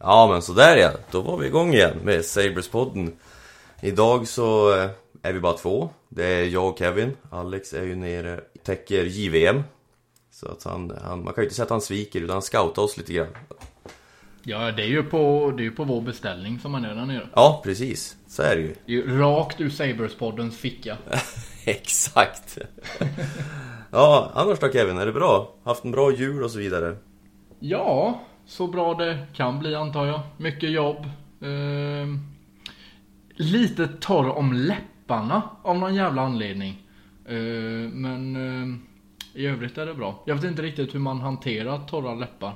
Ja men sådär ja, då var vi igång igen med Sabres-podden. Idag så eh, är vi bara två. Det är jag och Kevin. Alex är ju nere, täcker JVM Så att han, han man kan ju inte säga att han sviker utan han scoutar oss lite grann. Ja, det är ju på, det är på vår beställning som han är där nere. Ja precis, så är det ju. Det är ju rakt ur Sabres-poddens ficka. Exakt. Ja, annars då Kevin, är det bra? Haft en bra jul och så vidare? Ja, så bra det kan bli antar jag. Mycket jobb. Ehm, lite torr om läpparna av någon jävla anledning. Ehm, men ehm, i övrigt är det bra. Jag vet inte riktigt hur man hanterar torra läppar.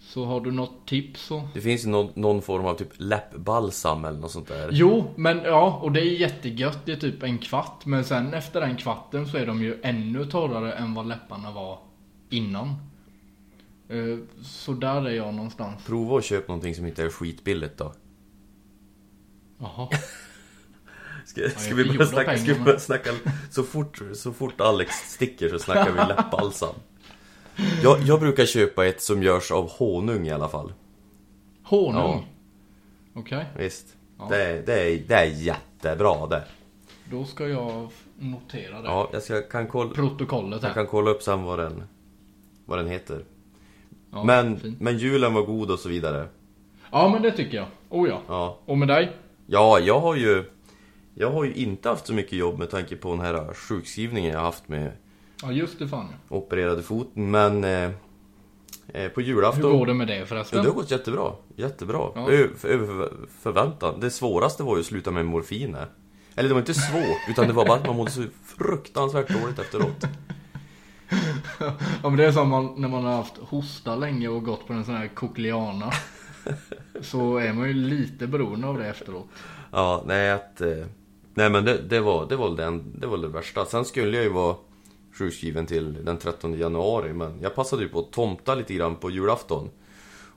Så har du något tips så? Det finns ju någon, någon form av typ läppbalsam eller något sånt där Jo, men ja, och det är jättegött. Det är typ en kvart. Men sen efter den kvarten så är de ju ännu torrare än vad läpparna var innan. Eh, Så där är jag någonstans. Prova att köpa någonting som inte är skitbilligt då Jaha. Ska, ska jag vi börja snacka, ska vi börja snacka så, fort, så fort Alex sticker så snackar vi läppbalsam jag, jag brukar köpa ett som görs av honung i alla fall Honung? Ja. Okej, Visst Ja. det, är, det, är, det är jättebra det då ska jag notera det. Ja, jag ska, kan, kolla, Protokollet jag här. kan kolla upp sen vad den, vad den heter Ja, men, men julen var god och så vidare ja, men det tycker jag. Oh ja. Ja, Och med dig? ja jag har ju Jag har ju inte haft så mycket jobb med tanke på den här sjukskrivningen jag haft med Ja, just det fan ja. opererade foten Men eh, eh, På julafton Hur går det med det Ja, förresten? det har gått jättebra. Jättebra. Ja. Över, över för- förväntan. Det svåraste var ju att sluta med morfin. här. Eller det var inte svårt, utan det var bara att man mådde så fruktansvärt dåligt efteråt. Ja men det är som man, när man har haft hosta länge och gått på en sån här kokleana. så är man ju lite beroende av det efteråt. Ja, nej att... Eh, nej men det, det var, det var den, det var det värsta. Sen skulle jag ju vara sjukskriven till den 13 januari, men jag passade ju på att tomta lite grann på julafton.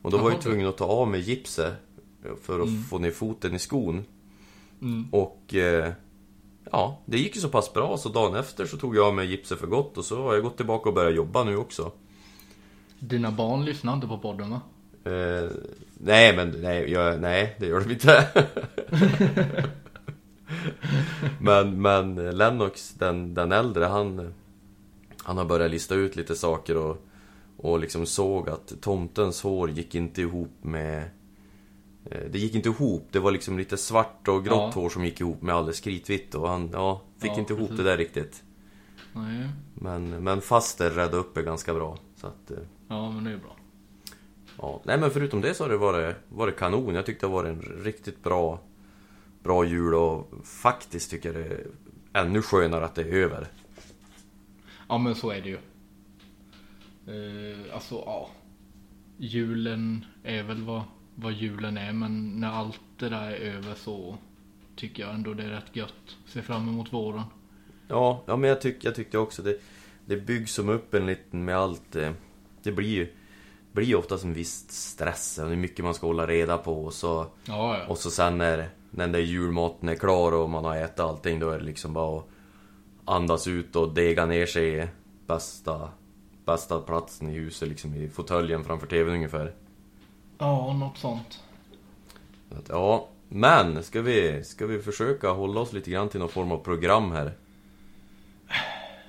Och då var jag tvungen att ta av mig gipset för att få ner foten i skon. Mm. Och eh, ja, det gick ju så pass bra så dagen efter så tog jag av mig gipset för gott och så har jag gått tillbaka och börjat jobba nu också. Dina barn lyssnar inte på podden va? Eh, nej men nej, jag, nej det gör de inte. men, men Lennox, den, den äldre, han, han har börjat lista ut lite saker och, och liksom såg att tomtens hår gick inte ihop med det gick inte ihop, det var liksom lite svart och grått Ja. hår som gick ihop med alldeles kritvitt och han, ja, fick Ja, inte ihop precis. det där riktigt. Nej. Men, men faster räddade upp det ganska bra. Så att, eh, Ja men det är bra. Ja, nej men förutom det så har det varit, varit kanon. Jag tyckte det var en riktigt bra, bra jul och faktiskt tycker jag det är ännu skönare att det är över. Ja men så är det ju. Eh, alltså ja. Julen är väl vad, vad julen är men när allt det där är över så tycker jag ändå det är rätt gött. Ser fram emot våren. Ja, ja men jag, tyck, jag tyckte också det, det byggs som upp en liten med allt. eh, Det blir ju blir oftast en viss stress. och Det är mycket man ska hålla reda på och så, Ja ja. och så sen när, när den där julmaten är klar och man har ätit allting då är det liksom bara att andas ut och dega ner sig i bästa, bästa platsen i huset liksom i fåtöljen framför tvn ungefär. Ja något sånt. Att, ja, men ska vi, ska vi försöka hålla oss lite grann till någon form av program här?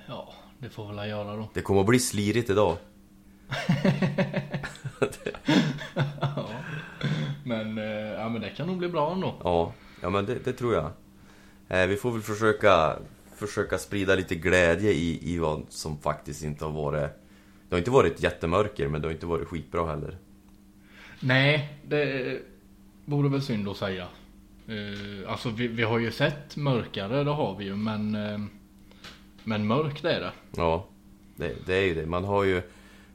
Ja det får väl jag göra då. Det kommer att bli slirigt idag. Ja. Men, eh, ja, men det kan nog bli bra ändå. Ja, ja men det, det tror jag. Eh, vi får väl försöka, försöka sprida lite glädje i, i vad som faktiskt inte har varit... Det har inte varit ett jättemörker, men det har inte varit skitbra heller. Nej, det vore väl synd att säga. Eh, alltså vi, vi har ju sett mörkare, det har vi ju, men eh, Men mörkt är det. Ja, det, det är ju det. Man har ju...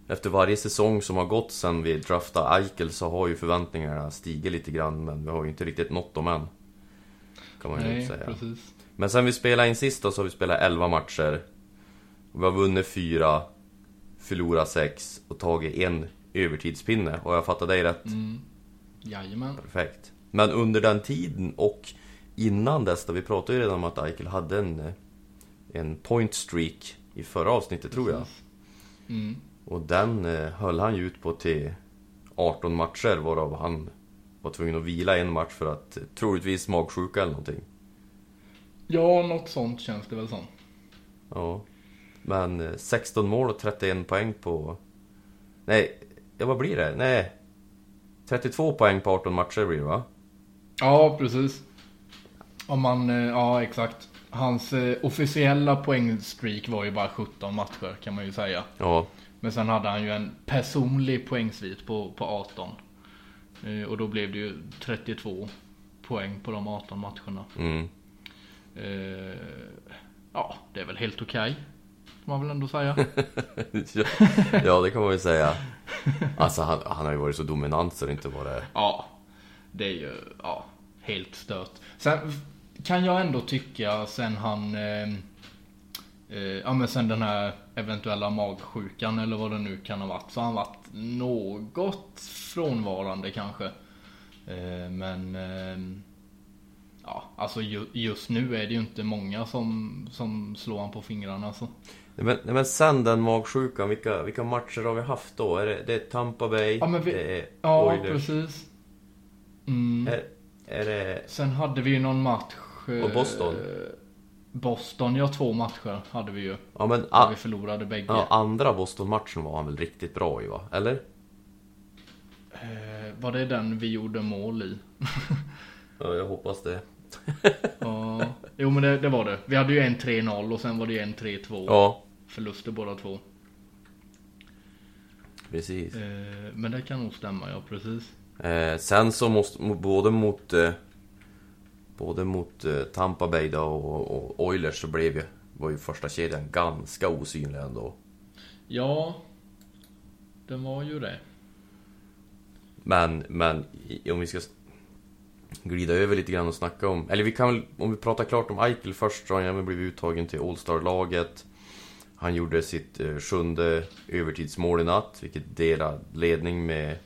Efter varje säsong som har gått sen vi draftade Eichel så har ju förväntningarna stigit lite grann, men vi har ju inte riktigt nått dem än. Kan man ju Nej, inte säga. precis. Men sen vi spelade in sist då så har vi spelat 11 matcher. Vi har vunnit 4, förlorat 6 och tagit en övertidspinne. Och jag fattar dig rätt? Mm. Jajamän. Perfekt. Men under den tiden och innan dess, då vi pratade ju redan om att Eichel hade en, eh, en point streak i förra avsnittet tror jag. Mm. Och den eh, höll han ju ut på till 18 matcher varav han var tvungen att vila en match för att troligtvis magsjuka eller någonting. Ja, något sånt känns det väl som. Ja. Men eh, 16 mål och 31 poäng på... Nej, ja vad blir det? Nej. 32 poäng på 18 matcher blir det va? Ja, precis. Om man, eh, ja exakt. Hans eh, officiella poängstreak var ju bara 17 matcher kan man ju säga. Ja. Men sen hade han ju en personlig poängsvit på, på 18. Eh, och då blev det ju 32 poäng på de 18 matcherna. Mm. Eh, ja, det är väl helt okej. Får man väl ändå säga. ja, det kan man ju säga. Alltså han, han har ju varit så dominant så det inte bara... Ja, det är ju ja, helt stört. Sen kan jag ändå tycka sen han... Eh, eh, ja men sen den här eventuella magsjukan eller vad det nu kan ha varit. Så har han varit något frånvarande kanske. Eh, men... Eh, ja, alltså ju, just nu är det ju inte många som, som slår han på fingrarna så. Men, men sen den magsjukan, vilka, vilka matcher har vi haft då? Är det, det är Tampa Bay, Ja, vi- det är Ja, Oilers. precis. Mm. Är, är det... Sen hade vi ju någon match... eh, Och Boston? Boston, ja två matcher hade vi ju. Ja men a, vi förlorade bägge. ja, andra Boston-matchen var han väl riktigt bra i va? Eller? Eh, var det den vi gjorde mål i? Ja, jag hoppas det. Ja, jo men det, det var det. Vi hade ju en 3-0 och sen var det ju en 3-2. Ja, Förluster båda två. precis. Eh, men det kan nog stämma, ja precis. Eh, sen så måste, både mot... Eh, både mot eh, Tampa Bay då och, och Oilers så blev ju, var ju första kedjan ganska osynlig ändå. Ja, den var ju det. Men, men om vi ska glida över lite grann och snacka om... Eller vi kan väl, om vi pratar klart om Eichel först så har han även blivit uttagen till All-Star-laget. Han gjorde sitt eh, sjunde övertidsmål i natt, vilket delar ledning med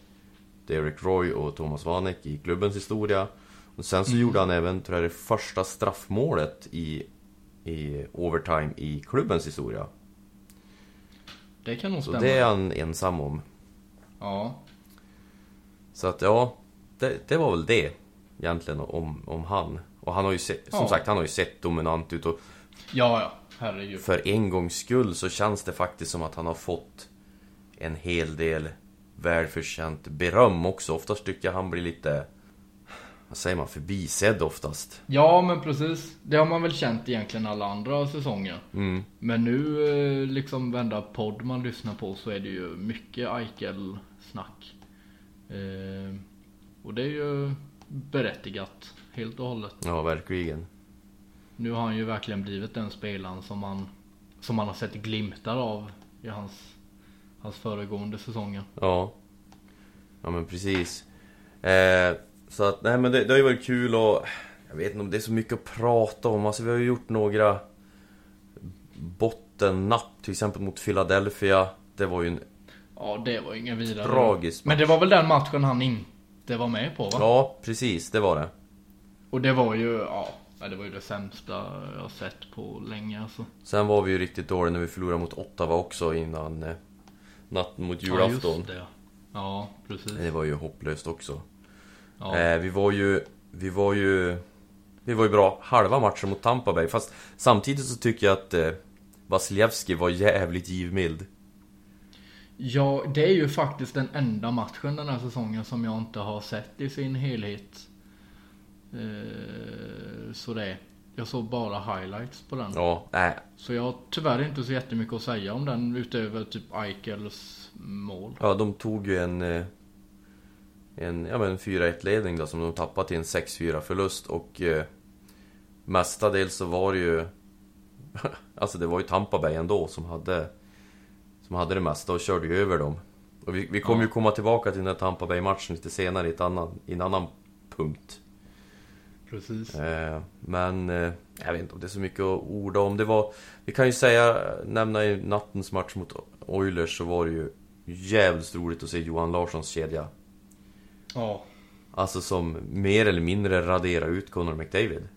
Derek Roy och Thomas Vanek i klubbens historia. Och sen så gjorde han även, tror jag, det första straffmålet i, i overtime i klubbens historia. Det kan nog Så stämma. det är han ensam om. Ja. Så att ja, det, det var väl det egentligen om, om han. Och han har ju sett, som Ja. sagt, han har ju sett dominant ut och Ja, ja. Herregud. för en gångs skull så känns det faktiskt som att han har fått en hel del välförtjänt beröm också. Oftast tycker jag han blir lite, vad säger man, förbisedd oftast. Ja, men precis. Det har man väl känt egentligen alla andra säsonger. Mm. Men nu, eh, liksom varenda podd man lyssnar på så är det ju mycket Eichel-snack. Eh, och det är ju berättigat, helt och hållet. Ja, verkligen. Nu har han ju verkligen blivit den spelaren som man, som man har sett glimtar av i hans, hans föregående säsonger. Ja. Ja men precis. Eh, så att, nej men det, det har ju varit kul och jag vet inte om det är så mycket att prata om. Alltså vi har ju gjort några bottennapp, till exempel mot Philadelphia. Det var ju en Ja, det var ingen vidare. tragisk Men det var väl den matchen han inte var med på va? Ja, precis, det var det. Och det var ju, ja, ja, det var ju det sämsta jag har sett på länge alltså. Sen var vi ju riktigt dåliga när vi förlorade mot Ottawa också innan eh, natten mot Ja, julafton. just det. Ja, precis. det var ju hopplöst också. Ja. Eh, vi var ju... Vi var ju... Vi var ju bra halva matchen mot Tampa Bay. Fast samtidigt så tycker jag att eh, Vasilevski var jävligt givmild. Ja, det är ju faktiskt den enda matchen den här säsongen som jag inte har sett i sin helhet. Eh, så det. Jag såg bara highlights på den. Ja, nej. Så jag har tyvärr inte så jättemycket att säga om den utöver typ Eichels mål. Ja, de tog ju en... eh, En, ja men 4-1 ledning då som de tappade till en 6-4 förlust och... Eh, mestadels så var det ju... alltså det var ju Tampa Bay ändå som hade... Som hade det mesta och körde ju över dem. Och vi, vi kommer Ja. ju komma tillbaka till den här Tampa Bay-matchen lite senare i, ett annan, i en annan punkt. Precis. Eh, men eh, jag vet inte om det är så mycket att orda om. Det var, vi kan ju säga, nämna i nattens match mot Oilers så var det ju jävligt roligt att se Johan Larssons kedja. Ja. Alltså som mer eller mindre radera ut Connor McDavid.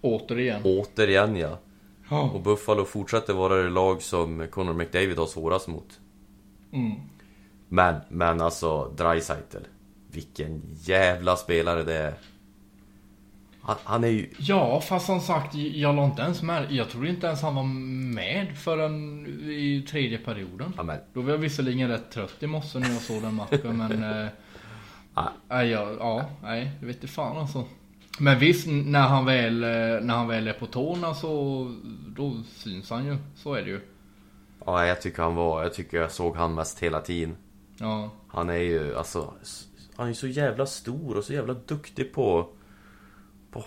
Återigen. Återigen ja. Och Ja. Buffalo fortsätter vara det lag som Connor McDavid har svårast mot. Mm. Men, men alltså Dreisaitl. Vilken jävla spelare det är. Han, han är ju... Ja, fast som sagt, jag la inte ens med. Jag tror inte ens han var med förrän i tredje perioden. Ja, men, Då var jag visserligen rätt trött i morse när jag såg den matchen, men... Eh, ah, nej, ja, ja, nej, det vet inte fan alltså. Men visst, när han väl, eh, när han väl är på tårna så... Då syns han ju. Så är det ju. ja, jag tycker han var... Jag tycker jag såg han mest hela tiden. Ja. Han är ju alltså... Han är så jävla stor och så jävla duktig på...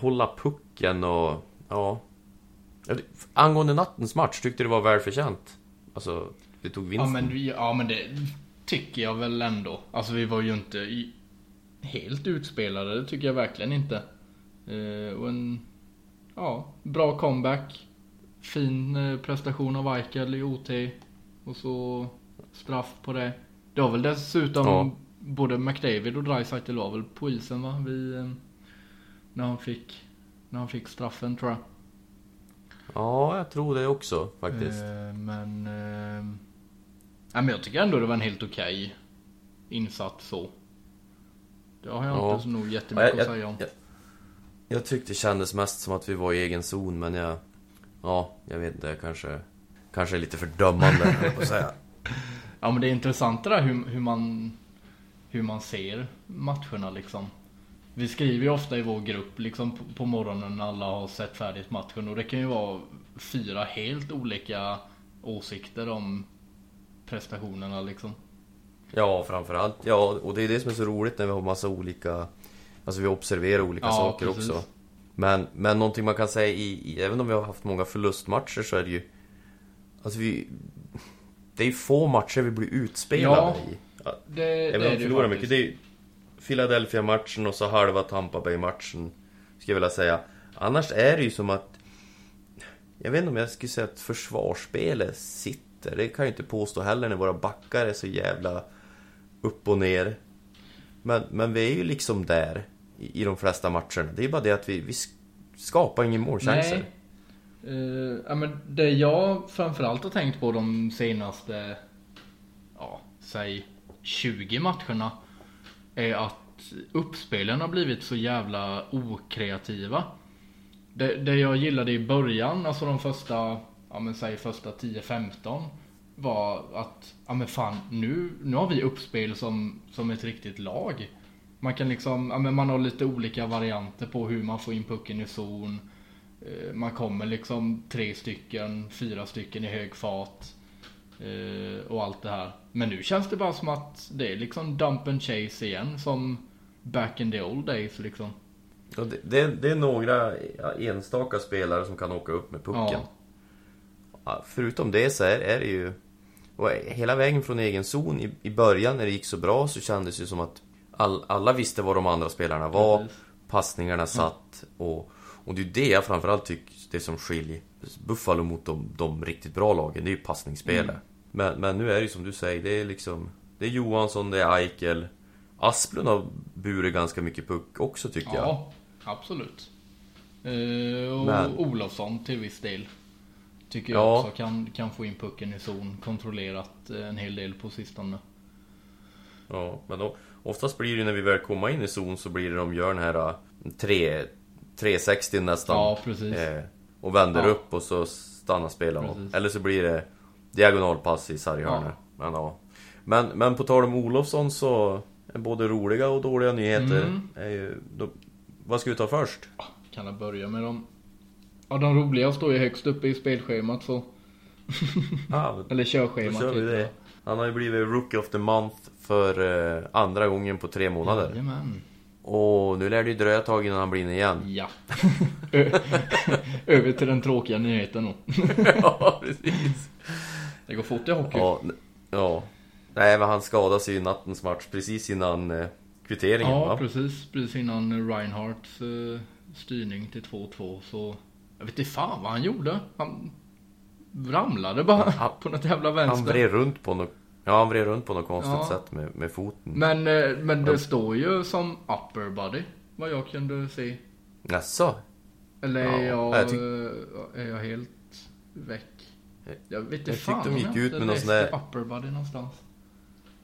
Hålla pucken och... Ja. Angående nattens match, tyckte du det var välförtjänt? Alltså, vi tog vinsten. Ja men, ja men det tycker jag väl ändå. Alltså vi var ju inte helt utspelade, det tycker jag verkligen inte. Eh, och en, ja, bra comeback. Fin eh, prestation av Eichel i OT. Och så straff på det. Det var väl dessutom ja. både McDavid och Dreisaitl var väl på isen va? Vi, eh, när han fick, när han fick straffen tror jag. Ja, jag tror det också faktiskt. Eh, men... Eh, men jag tycker ändå det var en helt okej okay insats så. Det har jag ja. inte så nog jättemycket ja, jag, att säga om. Jag, jag, jag tyckte det kändes mest som att vi var i egen zon, men jag... Ja, jag vet inte, jag kanske... Kanske är lite fördömande, på att säga. Ja, men det är intressant det där hur, hur man... Hur man ser matcherna liksom. Vi skriver ju ofta i vår grupp liksom på, på morgonen när alla har sett färdigt matchen och det kan ju vara fyra helt olika åsikter om prestationerna liksom. Ja, framförallt. Ja, och det är det som är så roligt när vi har massa olika... Alltså vi observerar olika ja, saker precis. också. Men, men någonting man kan säga i, i, Även om vi har haft många förlustmatcher så är det ju... Alltså vi... Det är ju få matcher vi blir utspelade ja, i. Det, även om vi förlorar mycket. Det är Philadelphia-matchen och så halva Tampa Bay-matchen. Skulle jag vilja säga. Annars är det ju som att... Jag vet inte om jag skulle säga att försvarsspelet sitter. Det kan jag inte påstå heller när våra backar är så jävla upp och ner. Men, men vi är ju liksom där i, i de flesta matcherna. Det är bara det att vi, vi skapar inga målchanser. Uh, ja, men det jag framförallt har tänkt på de senaste, ja, säg 20 matcherna är att uppspelen har blivit så jävla okreativa. Det, det jag gillade i början, alltså de första, ja men säg första 10-15 var att, ja men fan, nu, nu har vi uppspel som, som ett riktigt lag. Man kan liksom, ja men man har lite olika varianter på hur man får in pucken i zon. Eh, man kommer liksom tre stycken, fyra stycken i hög fart. Eh, och allt det här. Men nu känns det bara som att det är liksom dump and chase igen som back in the old days liksom. Ja, det, det, det är några enstaka spelare som kan åka upp med pucken. Ja. Förutom det så är, är det ju... Hela vägen från egen zon i, i början när det gick så bra så kändes det som att all, alla visste vad de andra spelarna var. Precis. Passningarna satt och, och det är det jag framförallt tycker det som skiljer Buffalo mot de, de riktigt bra lagen. Det är ju passningsspelet. Mm. Men, men nu är det ju som du säger, det är liksom... Det är Johansson, det är Eichel. Asplund har burit ganska mycket puck också tycker jag. Ja, absolut. Uh, och men... Olofsson till viss del. Tycker jag ja. också kan, kan få in pucken i zon. Kontrollerat eh, en hel del på sistone. Ja, men då, oftast blir det när vi väl kommer in i zon så blir det de gör den här 3, 360 nästan. Ja, precis. Eh, och vänder ja. upp och så stannar spelaren. Eller så blir det diagonalpass i sarghörnor. Ja. Men, ja. men, men på tal om Olofsson så är både roliga och dåliga nyheter. Mm. Är ju, då, vad ska vi ta först? Kan jag börja med dem? Ja, de roliga står ju högst uppe i spelschemat så. Ah, Eller körschemat. Kör vi typ. det. Han har ju blivit Rookie of the Month för eh, andra gången på tre månader. Jajamän. Och nu lär det ju dröja ett tag innan han blir inne igen. Ja. Över till den tråkiga nyheten då. ja, precis. Det går fort i hockey. Ja, ja. Nej, men han skadade sig i nattens match precis innan eh, kvitteringen Ja, va? precis. Precis innan Reinhardts eh, styrning till 2-2 så... Jag vet inte fan vad han gjorde. Han ramlade bara han, på något jävla vänster. Han vred runt på något Ja, han vred runt på något konstigt ja. sätt med, med foten. Men, eh, men det står ju som upper body, vad jag kunde se. Jaså? Eller är, ja, jag, jag är jag helt väck? Jag vet inte jag fan de gick ut med någon sån där... upper body någonstans.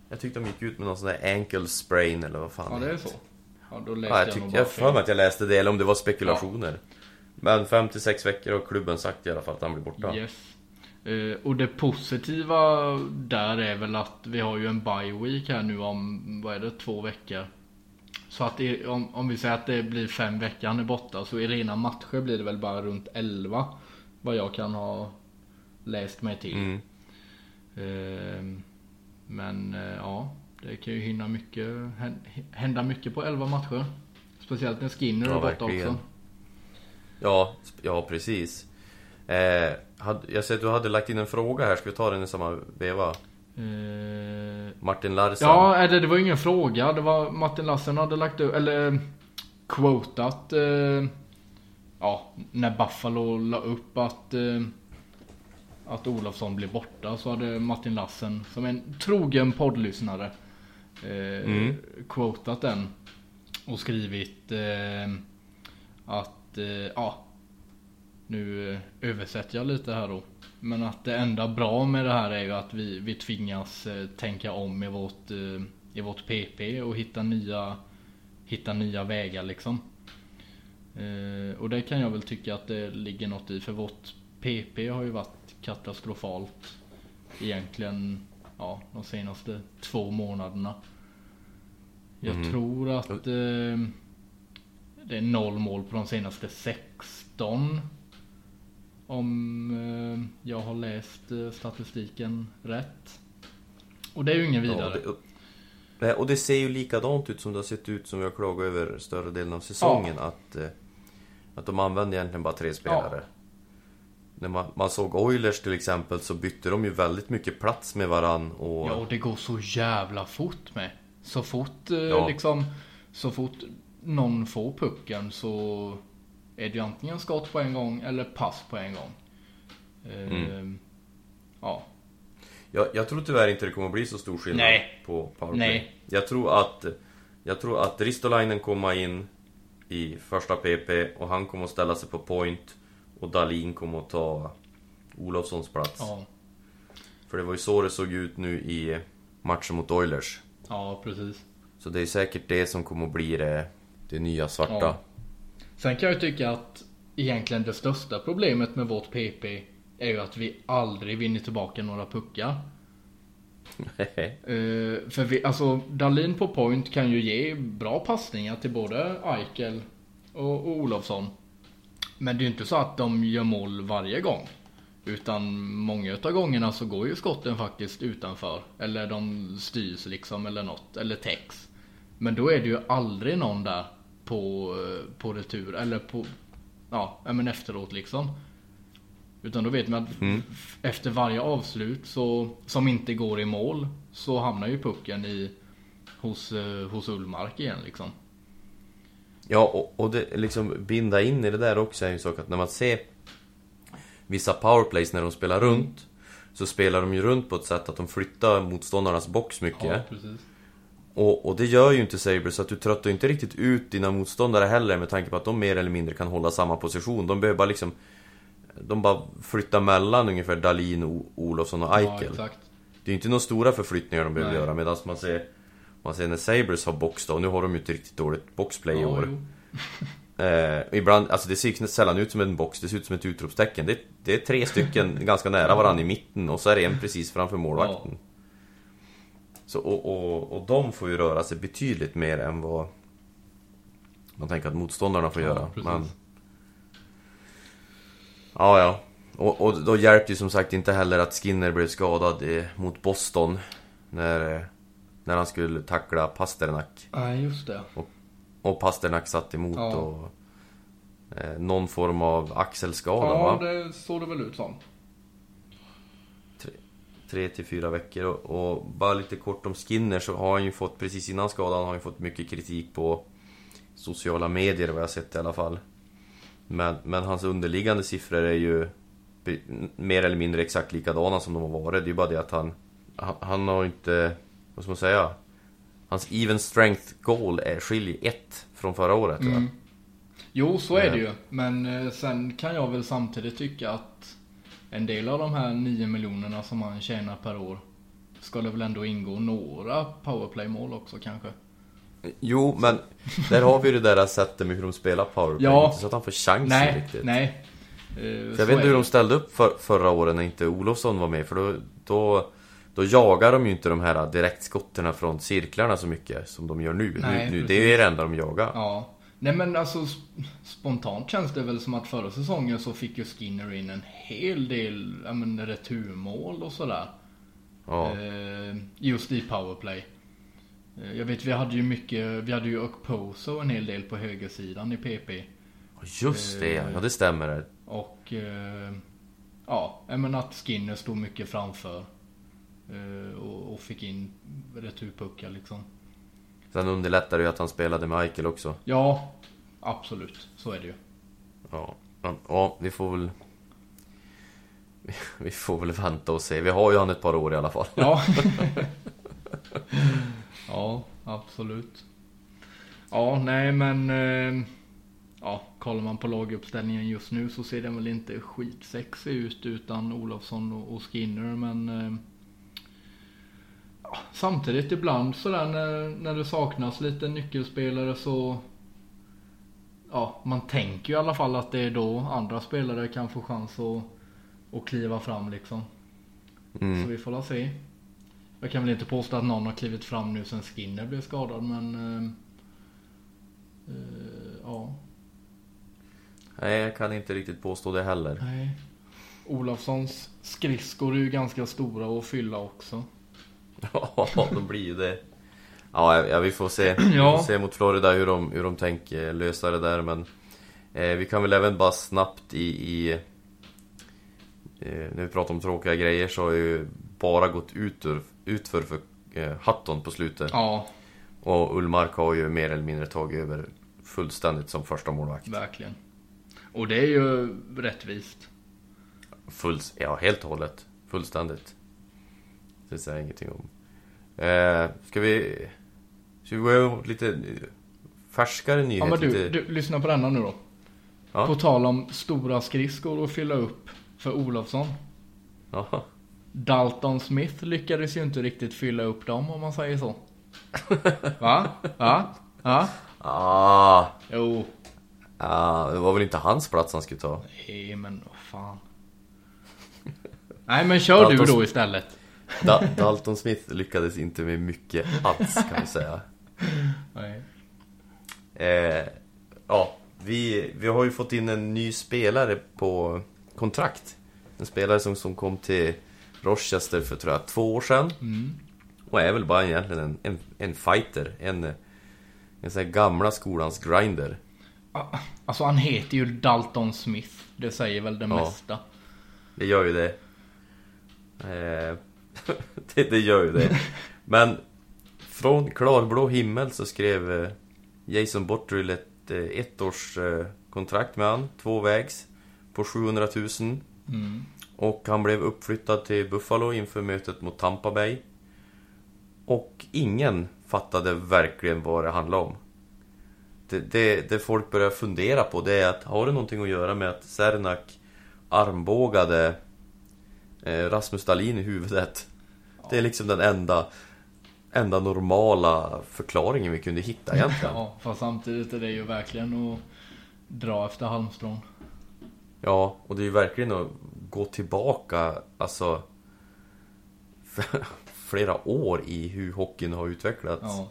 Jag tyckte de gick ut med någon sån där ankle sprain eller vad fan Ja, det är så. Ja, då läste Ja, jag, jag bara jag har för mig att jag läste det, eller om det var spekulationer. Men 5-6 veckor har klubben sagt i alla fall att han blir borta. Yes. Eh, och det positiva där är väl att vi har ju en bye week här nu om, vad är det, två veckor. Så att det, om, om vi säger att det blir fem veckor han är borta så i rena matcher blir det väl bara runt 11. Vad jag kan ha läst mig till. Mm. Eh, men eh, ja, det kan ju hinna mycket, hän- hända mycket på 11 matcher. Speciellt när Skinner Ja, är borta också. Ja, ja precis. Eh, jag ser att du hade lagt in en fråga här, ska vi ta den i samma veva? Eh, Martin Larsson. Ja, eller det var ingen fråga. Det var Martin Lassen hade lagt upp, eller quotat eh, ja, när Buffalo la upp att eh, att Olofsson blir borta så hade Martin Lassen som en trogen poddlyssnare eh, Mm. quotat den och skrivit eh, att eh, ja nu eh, översätter jag lite här då. Men att det enda bra med det här är ju att vi, vi tvingas eh, tänka om i vårt, eh, i vårt PP och hitta nya, hitta nya vägar liksom. Och det kan jag väl tycka att det ligger något i för vårt PP har ju varit katastrofalt egentligen ja, de senaste två månaderna. Jag Mm. tror att eh, det är noll mål på de senaste 16. Om eh, jag har läst eh, statistiken rätt. Och det är ju ingen Ja, vidare. det, och- det ser ju likadant ut som det har sett ut som vi har klagat över större delen av säsongen. Att, eh, att de använde egentligen bara tre spelare. När man, man såg Oilers till exempel så bytte de ju väldigt mycket plats med varann. Och, Ja, och det går så jävla fort med. Så fort eh, Ja. liksom, så fort någon får pucken så är det ju antingen skott på en gång eller pass på en gång. Mm. Ja. Jag, jag tror tyvärr inte det kommer att bli så stor skillnad Nej. på powerplay. Nej. Jag tror att Jag tror att Ristolainen kommer in i första PP och han kommer att ställa sig på point och Dalin kommer att ta Olofssons plats. Ja, För det var ju så det såg ut nu i matchen mot Oilers. ja precis. Så det är säkert det som kommer att bli det, det nya svarta. Ja. Sen kan jag tycka att egentligen det största problemet med vårt PP är ju att vi aldrig vinner tillbaka några puckar. Eh, för vi, alltså Dalin på point kan ju ge bra passningar till både Eichel och, och Olofsson. Men det är ju inte så att de gör mål varje gång. Utan många utav gångerna så går ju skotten faktiskt utanför. Eller de styrs liksom eller något. Eller täcks. Men då är det ju aldrig någon där på, eh, på retur. Eller på, ja men efteråt liksom. Utan då vet man att Mm. efter varje avslut så, som inte går i mål så hamnar ju pucken i hos, eh, hos Ullmark igen liksom. Ja, och, och det, liksom binda in i det där också är ju en sak att när man ser vissa powerplays när de spelar runt så spelar de ju runt på ett sätt att de flyttar motståndarnas box mycket. precis. Och, och det gör ju inte Sabres, så att du tröttar ju inte riktigt ut dina motståndare heller med tanke på att de mer eller mindre kan hålla samma position. De behöver bara liksom... De bara flyttar mellan ungefär Dalin, Olofsson och Ja, Eichel. exakt. det är ju inte några stora förflyttningar de behöver Nej. göra medan man ser... Man ser när Sabres har box då, och nu har de ju ett riktigt dåligt boxplay i Ja, år. Eh, ibland, alltså det ser sällan ut som en box, det ser ut som ett utropstecken. Det, det är tre stycken ganska nära varandra i mitten och så är det en precis framför målvakten. Så, och, och, och de får ju röra sig betydligt mer än vad man tänker att motståndarna får Ja, göra. precis. Men... Ja, ja. Och, och då hjälpte ju som sagt inte heller att Skinner blev skadad eh, mot Boston. När, eh, när han skulle tackla Pasternak. Nej, just det. Och Pasternak satt emot Ja. och... Eh, någon form av axelskada Ja, va? det såg det väl ut som. Tre till fyra veckor och, och bara lite kort om Skinner så har han ju fått, precis innan skadan, har han ju fått mycket kritik på sociala medier vad jag sett i alla fall. Men, men hans underliggande siffror är ju mer eller mindre exakt likadana som de har varit. Det är ju bara det att han, han, han har inte, vad ska man säga? Hans even strength goal är skiljer ett från förra året. Mm. Jo, så är Eh. det ju. Men eh, sen kan jag väl samtidigt tycka att en del av de här 9 miljonerna som han tjänar per år ska det väl ändå ingå några powerplay-mål också kanske. Jo, men där har vi ju det där sättet med hur de spelar powerplay. Ja. Inte så att han får chansen Nej, riktigt. nej. Eh, så jag vet inte hur det. de ställde upp för, förra året när inte Olofsson var med. För då, då, då jagar de ju inte de här direktskotterna från cirklarna så mycket som de gör nu. Nej, nu, nu det är ju det enda de jagar. Ja. Nej men alltså sp- spontant känns det väl som att förra säsongen så fick ju Skinner in en hel del ja, men, returmål och sådär. Ja. Eh, just i powerplay. Eh, jag vet vi hade ju mycket, vi hade ju Okposo en hel del på högersidan i PP. Just det, Eh. ja det stämmer. Och eh, ja, menar att Skinner stod mycket framför. Eh, och, och fick in returpuckar liksom. Sen underlättar det ju att han spelade med Eichel också. Ja, absolut. Så är det ju. Ja, men, ja vi får väl... Vi får väl vänta och se. Vi har ju han ett par år i alla fall. Ja. ja, absolut. Ja, nej men... Eh, ja, kollar man på laguppställningen just nu så ser den väl inte skitsexig ut utan Olofsson och, och Skinner men... Ja, samtidigt ibland sådär när, när det saknas lite nyckelspelare så... Ja, man tänker ju i alla fall att det är då andra spelare kan få chans att, att kliva fram liksom. Så Mm. vi får la se. Jag kan väl inte påstå att någon har klivit fram nu sen Skinner blev skadad men... Eh, eh, ja, Nej, jag kan inte riktigt påstå det heller. nej. Olofssons skridskor är ju ganska stora att fylla också. Ja, de blir ju det. Ja, ja, vi får se. Vi får se mot Florida hur de, hur de tänker lösa det där men eh, Vi kan väl även bara snabbt i, i eh, När vi pratar om tråkiga grejer så har ju bara gått ut ur, utför för eh, Hatton på slutet Ja, Och Ullmark har ju mer eller mindre tagit över fullständigt som första målvakt verkligen. Och det är ju rättvist. Full, ja, helt och hållet. Fullständigt. Det säger jag ingenting om. Eh, ska vi... Ska vi gå lite färskare Ja nyheter? men du, lite... du, lyssna på denna nu då. Ja. På tal om stora skridskor att fylla upp för Olofsson. Jaha. Dalton Smith lyckades ju inte riktigt fylla upp dem om man säger så. Va? Va? Va? Ah, Jo. ah, det var väl inte hans plats han skulle ta? Nej men vad fan. Nej men kör du Dalton- då istället. Da Dalton Smith lyckades inte med mycket alls kan vi säga. Nej. Eh, ja, vi, vi har ju fått in en ny spelare på kontrakt. En spelare som, som kom till Rochester för tror jag två år sedan. Mm. Och är väl bara egentligen en, en, en fighter. En, en sån här gamla skolans grinder. Ah, Alltså han heter ju Dalton Smith. Det säger väl det Ja. mesta. Det gör ju det. Eh, det, det gör ju det. Men från klarblå himmel så skrev eh, Jason Bottrill ett eh, ettårs eh, med han, tvåvägs, på 700 000. Mm. Och han blev uppflyttad till Buffalo inför mötet mot Tampa Bay. Och ingen fattade verkligen vad det handlade om. Det, det, det folk börjar fundera på det är att har det någonting att göra med att Sernak armbågade Rasmus Dahlin i huvudet? Det är liksom den enda, enda normala förklaringen vi kunde hitta egentligen. Ja, fast samtidigt är det ju verkligen att dra efter halmstrån. Ja, och det är ju verkligen att gå tillbaka, alltså flera år i hur hockeyn har utvecklats. Ja.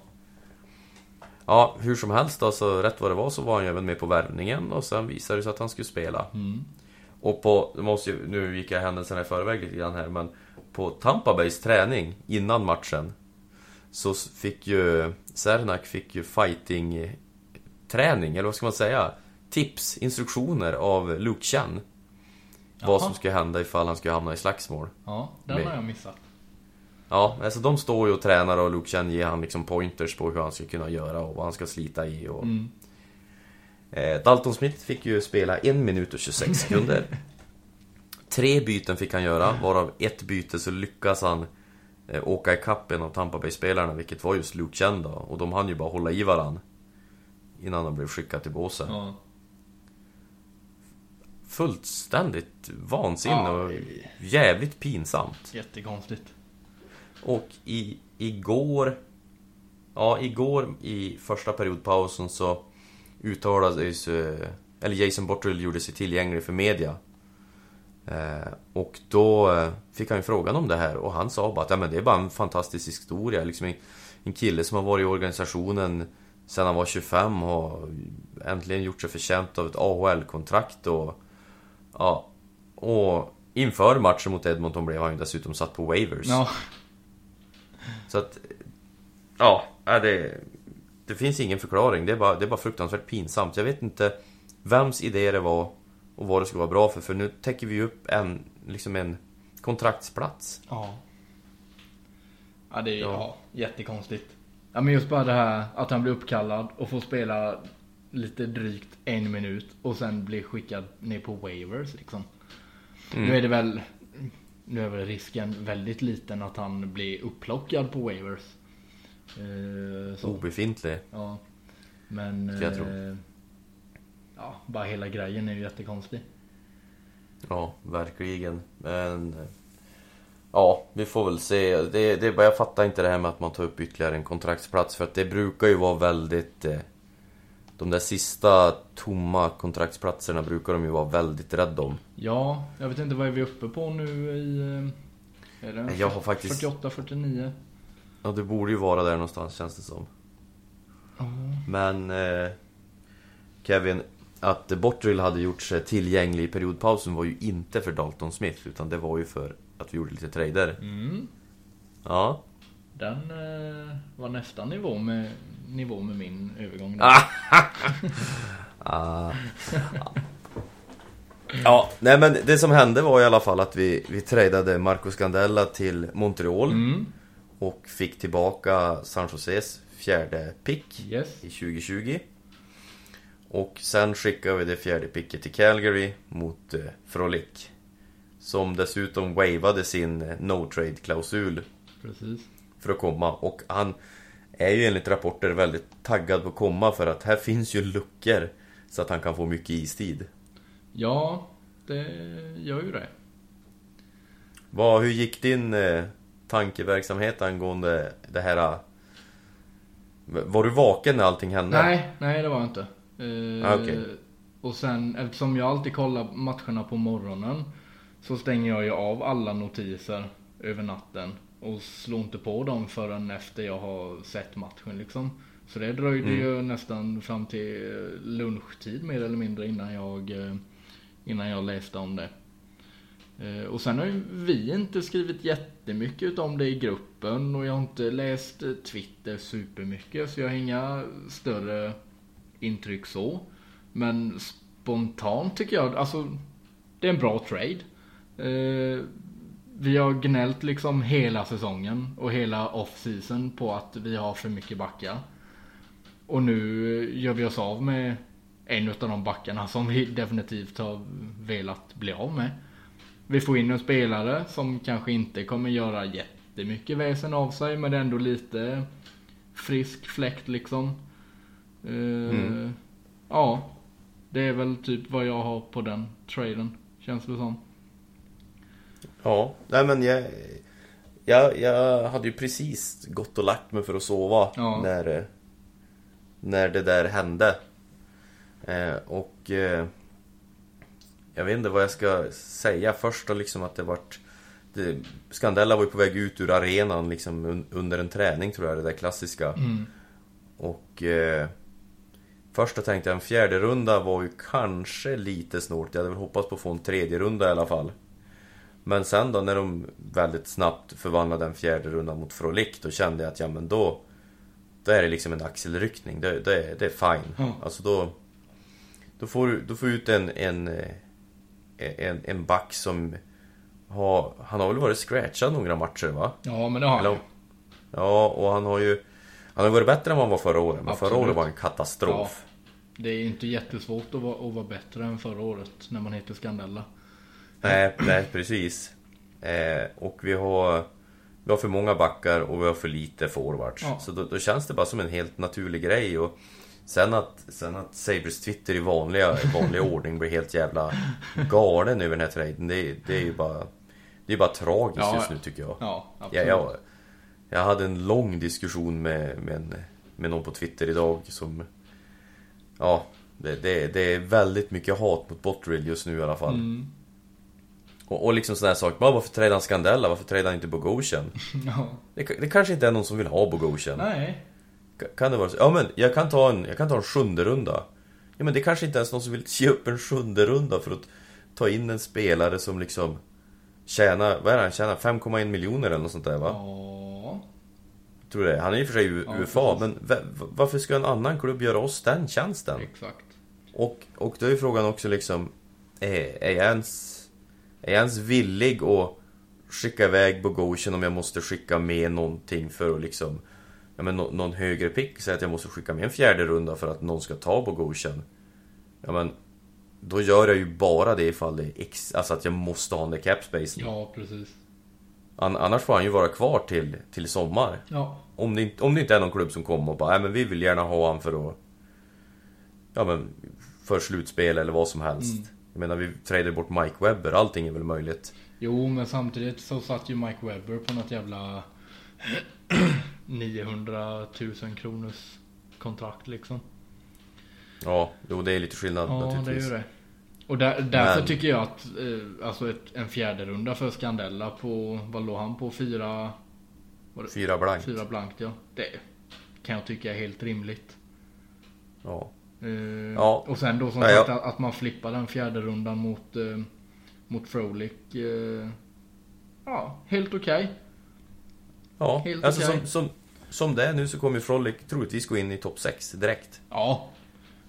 Ja. hur som helst då, så rätt vad det var så var han ju även med på värvningen och sen visade det sig att han skulle spela. Mm. Och på, måste ju, nu gick jag händelserna i förväg lite grann här, men på Tampa Bays träning innan matchen så fick ju Sernak fick ju fighting träning, eller vad ska man säga? Tips, instruktioner av Luke Chan. Vad Jaha. som skulle hända ifall han skulle hamna i slagsmål. Ja, den har jag missat. Ja, alltså de står ju och tränar och Luke Chan ger han liksom pointers på hur han ska kunna göra och vad han ska slita i och... Mm. Eh, Dalton Smith fick ju spela en minut och 26 sekunder. Tre byten fick han göra, varav ett byte så lyckas han eh, åka ikapp en av Tampa Bay-spelarna, vilket var just Luke Chen då. Och de hann ju bara hålla i varann. Innan han blev skickad till båsen. Ja. Fullständigt vansinne Ja, och jävligt pinsamt. Jättekonstigt. Och i, igår... Ja, igår i första periodpausen så uttalades... Eh, eller Jason Botterill gjorde sig tillgänglig för media. Eh, och då eh, fick han ju frågan om det här och han sa bara att ja, men det är bara en fantastisk historia. Liksom en, kille som har varit i organisationen sedan han var 25 och äntligen gjort sig förtjänt av ett AHL-kontrakt och... Ja, och inför matchen mot Edmonton blev han ju dessutom satt på waivers. Ja, Så att... Ja, det... Det finns ingen förklaring. Det är, bara, det är bara fruktansvärt pinsamt. Jag vet inte vems idé det var och vad det skulle vara bra för. För nu täcker vi upp en, liksom en kontraktsplats. Ja. Ja, det är Ja. ja. jättekonstigt. Ja, men just bara det här att han blir uppkallad och får spela lite drygt en minut och sen blir skickad ner på waivers liksom. Mm. Nu är det väl, nu är väl risken väldigt liten att han blir upplockad på waivers. Eh, så, Obefintlig. ja. Men, Ska jag tro. Ja, bara hela grejen är ju jättekonstig. Ja, verkligen. Men... Ja, vi får väl se. Det, det, jag fattar inte det här med att man tar upp ytterligare en kontraktsplats. För att det brukar ju vara väldigt... Eh, de där sista tomma kontraktsplatserna brukar de ju vara väldigt rädda om. Ja, jag vet inte vad är vi uppe på nu i... eh, Är det Jag har faktiskt- 48, 49? Ja, det borde ju vara där någonstans känns det som. Men... Eh, Kevin, att Bottrill hade gjort sig tillgänglig i periodpausen var ju inte för Dalton Smith. Utan det var ju för att vi gjorde lite trader. Mm. Ja. Den eh, var nästan nivå med, nivå med min övergång. Ah. Ah. Ja, nej men det som hände var i alla fall att vi, vi tradade Marco Scandella till Montreal Mm. och fick tillbaka San Joses fjärde pick Yes. i 2020. Och sen skickade vi det fjärde picket till Calgary mot eh, Frolic. Som dessutom wavade sin eh, no-trade-klausul Precis. för att komma och han är ju enligt rapporter väldigt taggad på att komma för att här finns ju luckor så att han kan få mycket istid. Ja, det gör ju det. Vad, hur gick din eh, tankeverksamhet angående det här? eh, Var du vaken när allting hände? Nej, nej det var jag inte. Eh, Ah, okej. Och sen eftersom jag alltid kollar matcherna på morgonen så stänger jag ju av alla notiser över natten och slår inte på dem förrän efter jag har sett matchen liksom. Så det dröjde Mm. ju nästan fram till eh, lunchtid mer eller mindre innan jag, eh, innan jag läste om det. Eh, Och sen har ju vi inte skrivit jättemycket om det i gruppen och jag har inte läst Twitter supermycket så jag har inga större intryck så. Men spontant tycker jag, alltså det är en bra trade. Eh, vi har gnällt liksom hela säsongen och hela off-season på att vi har för mycket backar. Och nu gör vi oss av med en av de backarna som vi definitivt har velat bli av med. Vi får in en spelare som kanske inte kommer göra jättemycket väsen av sig men ändå lite frisk fläkt liksom. Eh, Mm. Ja, det är väl typ vad jag har på den traden. Känns det som. Ja, nej men jag, jag, jag hade ju precis gått och lagt mig för att sova Ja. när, när det där hände. Eh, och eh, jag vet inte vad jag ska säga först då liksom att det vart det, Scandella var ju på väg ut ur arenan liksom un, under en träning tror jag, det där klassiska. Mm. Och eh, Först då tänkte jag en fjärde runda var ju kanske lite snålt. Jag hade väl hoppats på att få en tredje runda i alla fall. Men sen då när de väldigt snabbt förvandlade en fjärde runda mot Frolic Då kände jag att ja men då Då är det liksom en axelryckning. Det, det, är- det är fine. Ja. Alltså då Då får du då får ut en, en eh, en, en back som har, Han har väl varit scratchad några matcher va? Ja, men det har Eller, han. ja, och han har ju Han har varit bättre än vad han var förra året. Men förra Absolut. året var en katastrof. Det är inte jättesvårt att vara, att vara bättre än förra året när man heter Scandella. Nej, nej precis. Eh, och vi har Vi har för många backar och vi har för lite forwards. Ja. Så då, då känns det bara som en helt naturlig grej. Och sen att, sen att Sabres Twitter i vanliga, vanlig ordning blir helt jävla galen över den här traden. Det, det är ju bara Det är bara tragiskt Ja, just nu tycker jag. Ja, absolut. Ja, jag, Jag hade en lång diskussion med, med, en, med någon på Twitter idag som... Ja, det, det, det är väldigt mycket hat mot Botterill just nu i alla fall. Mm. Och, och liksom sådana här saker. Bara, varför trädde han Scandella? Varför trädde han inte Bogosian? Det, det kanske inte är någon som vill ha Bogosian. Nej. Ka- Kan det vara så? Ja men jag kan ta en, jag kan ta en sjunde runda. Ja men det kanske inte ens någon som vill ge upp en sjunde runda för att ta in en spelare som liksom tjänar, vad är det han tjänar? 5,1 miljoner eller något sånt där va? Ja. Tror det. Han är i och för sig U- Ja, UFA, men va- va- varför ska en annan klubb göra oss den tjänsten? Exakt. Och, och då är frågan också liksom, är, är, jag ens, är jag ens villig att skicka iväg Bogosian om jag måste skicka med någonting för att liksom, ja men nå- någon högre pick, säg att jag måste skicka med en fjärde runda för att någon ska ta Bogosian. Ja men, då gör jag ju bara det ifall det är ex, alltså att jag måste ha den där cap space. Ja, precis. An, annars får han ju vara kvar till, till sommar. Ja. Om det, inte, om det inte är någon klubb som kommer och bara, nej men vi vill gärna ha han för att... Ja men, för slutspel eller vad som helst. Mm. Jag menar, vi tradar bort Mike Webber, allting är väl möjligt. Jo, men samtidigt så satt ju Mike Webber på något jävla 900 000 kronors kontrakt liksom. Ja, jo det är lite skillnad Ja, det är naturligtvis. ju det. Och där, därför Men- tycker jag att eh, alltså ett, en fjärde runda för Scandella på, vad låg han på? Fyra, Fyra blankt. fyra blankt ja. Det kan jag tycka är helt rimligt. Ja. Eh, Ja. Och sen då som Ja, ja. sagt att, att man flippar den fjärde rundan mot, eh, mot Frolic. Eh, ja, helt okej. Ja, Helt alltså okej. som, som, som det är nu så kommer Frolic troligtvis gå in i topp 6 direkt. Ja.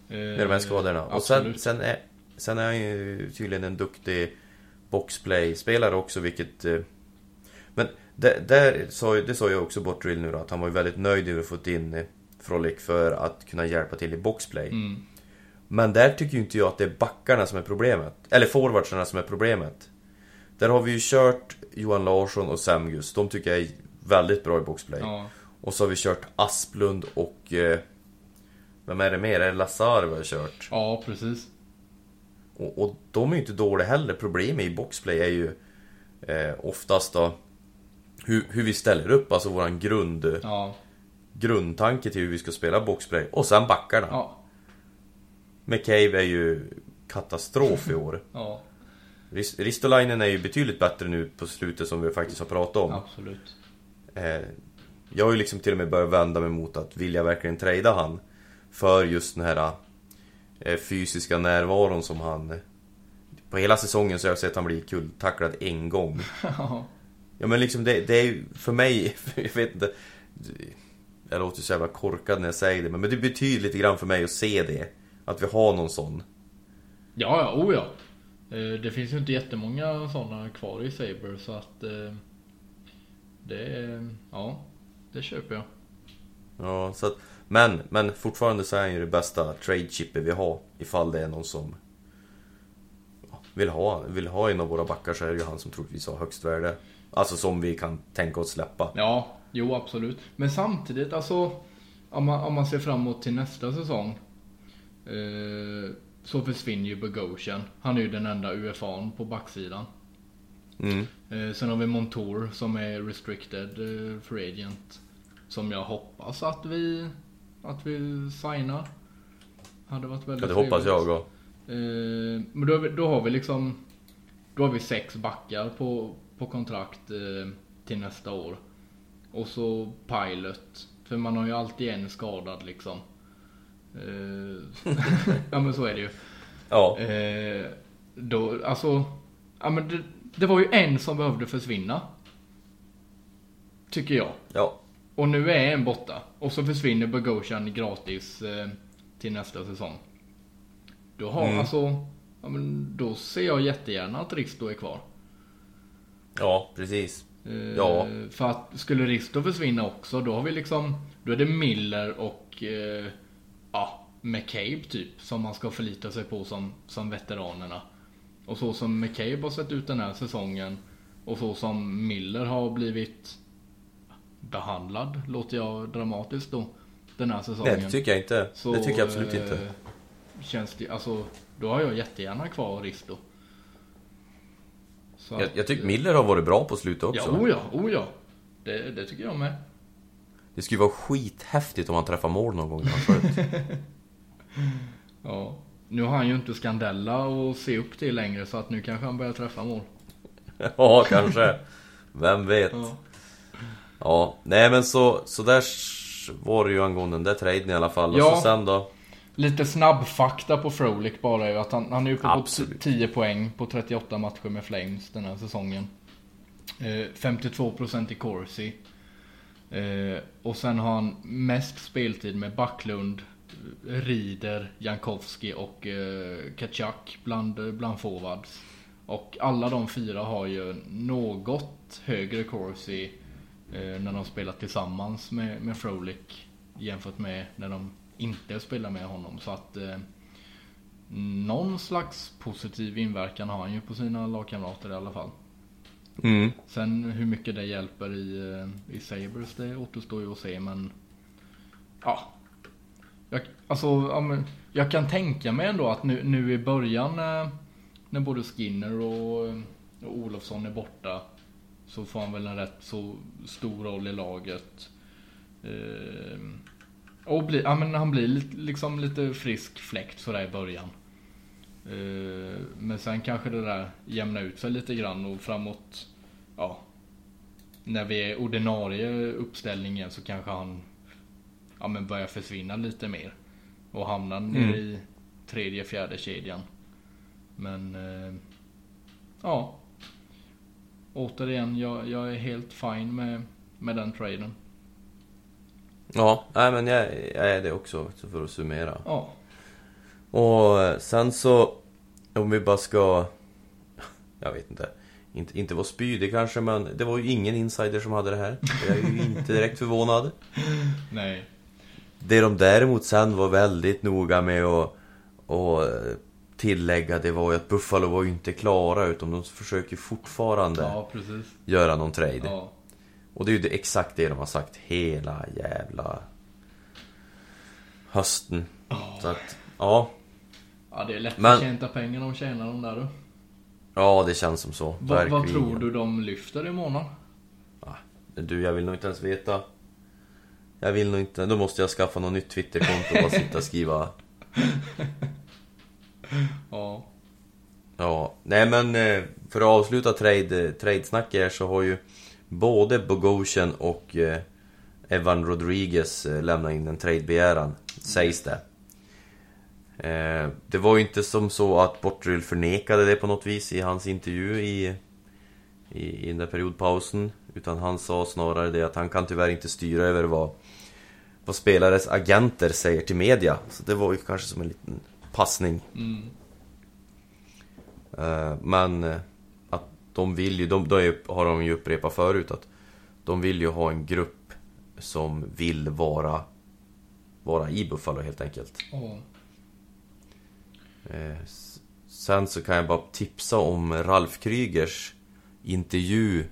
Med de här skadorna. Och sen, sen, är, sen är han ju tydligen en duktig boxplay-spelare också, vilket... eh, Men där, där sa, ju- det sa jag också Botterill nu då, att han var ju väldigt nöjd över att fått in eh, Frolic för att kunna hjälpa till i boxplay. Mm. Men där tycker ju inte jag att det är backarna som är problemet. Eller forwardsarna som är problemet. Där har vi ju kört Johan Larsson och Samgus. De tycker jag är väldigt bra i boxplay. Ja. Och så har vi kört Asplund och... Eh, vem är det mer? Är det Lazar vi har kört? ja, precis. Och, och de är ju inte dåliga heller. Problemet i boxplay är ju eh, oftast då hur, hur vi ställer upp, alltså våran grund, Ja. grundtanke till hur vi ska spela boxplay. Och sen backarna. Ja. McCabe är ju katastrof i år. Ja. Rist- Ristolainen är ju betydligt bättre nu på slutet som vi faktiskt har pratat om. Absolut. Eh, jag har ju liksom till och med börjat vända mig mot att vilja verkligen trada han För just den här fysiska närvaron som han På hela säsongen så har jag sett han bli kulltacklad en gång Ja. Men liksom det, det är ju för mig, jag vet inte Jag låter så jävla korkad när jag säger det men det betyder lite grann för mig att se det Att vi har någon sån Ja, ja, oh ja. Eh, Det finns ju inte jättemånga sådana kvar i Saber så att eh, det ja, det köper jag. Ja, så att, men, men fortfarande så är han ju det bästa trade chipper vi har Ifall det är någon som vill ha, vill ha en av våra backar så är det ju han som troligtvis har högst värde Alltså som vi kan tänka oss släppa Ja, jo absolut. Men samtidigt alltså, om man, om man ser framåt till nästa säsong. Eh, så försvinner ju Bogosian. Han är ju den enda UFA'n på backsidan. mm. Eh, sen har vi Montour som är restricted eh, free agent. Som jag hoppas att vi, att vi signar. Hade varit väldigt Ja det hoppas trevligt. jag och Eh, men då, har vi- då har vi liksom Då har vi sex backar på, på kontrakt eh, till nästa år. Och så pilot. För man har ju alltid en skadad liksom. Eh, ja men så är det ju. Ja, då, alltså, ja men det, det var ju en som behövde försvinna. Tycker jag. ja, Och nu är en borta. Och så försvinner Bogosian gratis eh, till nästa säsong. Då har Mm. alltså, ja men då ser jag jättegärna att Risto är kvar. ja precis Eh, Ja. För att skulle Risto försvinna också, då har vi liksom, då är det Miller och eh, ja, McCabe typ som man ska förlita sig på som, som veteranerna. Och så som McCabe har sett ut den här säsongen och så som Miller har blivit behandlad, låter jag dramatiskt då, den här säsongen. Nej det tycker jag inte Så, Det tycker jag absolut eh, inte Känns det, alltså, då har jag jättegärna kvar Risto. Så jag, att, jag tycker eh, Miller har varit bra på slutet också Ja, oh ja, oh ja. Det, det tycker jag med. Det skulle vara skithäftigt om han träffar mål någon gång när han sköt. Ja. Nu har han ju inte Scandella och se upp till längre så att nu kanske han börjar träffa mål. ja, kanske. Vem vet? Ja. Ja, nej men så, så där var det ju angående den där traden i alla fall. Och Ja. så sen då? Lite snabb fakta på Frolic bara är ju att han, han är uppe på Absolut. 10 poäng på 38 matcher med Flames den här säsongen. Eh, 52% i Corsi. Eh, och sen har han mest speltid med Backlund, Rieder, Jankowski och eh, Kachak bland, bland forwards. Och alla de fyra har ju något högre Corsi eh, när de spelar tillsammans med, med Frolic jämfört med när de inte spelar med honom. Så att eh, någon slags positiv inverkan har han ju på sina lagkamrater i alla fall. Mm. Sen hur mycket det hjälper i, eh, i Sabres det återstår ju att se men Ja jag, Alltså jag kan tänka mig ändå att nu, nu i början när, när både Skinner och, och Olofsson är borta Så får han väl en rätt så stor roll i laget. Eh, Och bli, ja, men han blir lite, liksom lite frisk fläkt sådär i början. Eh, Men sen kanske det där jämnar ut sig lite grann och framåt Ja När vi är ordinarie uppställning igen så kanske han Ja men börjar försvinna lite mer Och hamnar nere i tredje, fjärde kedjan. Men eh, Ja Återigen, jag, jag är helt fine med, med den traden Ja, nej men jag, jag är det också, så för att summera. Ja Och eh, sen så, om vi bara ska... Jag vet inte. Inte, inte vara spydig kanske, men det var ju ingen insider som hade det här. Jag är ju inte direkt förvånad. Nej Det de däremot sen var väldigt noga med att och tillägga, det var ju att Buffalo var ju inte klara, utan de försöker fortfarande Ja göra någon trade. Ja Och det är ju det, exakt det de har sagt hela jävla hösten. Så att, ja. Ja det är lätt Men- att tjäna pengar de tjänar de där du Ja, det känns som så. vad, vad tror du de lyfter i månaden? Du, jag vill nog inte ens veta. Jag vill nog inte. Då måste jag skaffa något nytt Twitterkonto och bara sitta och skriva. Ja Ja, nej men eh, för att avsluta trade, tradesnack här så har ju både Bogosian och eh, Evan Rodriguez eh, lämnat in en tradebegäran, sägs det. Det var ju inte som så att Bortrill förnekade det på något vis i hans intervju i, i, i den där periodpausen. Utan han sa snarare det att han kan tyvärr inte styra över vad, vad spelares agenter säger till media. Så det var ju kanske som en liten passning. mm. Eh, Men eh, att de vill ju, de, är, har de ju upprepat förut att de vill ju ha en grupp som vill vara, vara i Buffalo helt enkelt. Eh, s- Sen så kan jag bara tipsa om Ralf Krygers intervju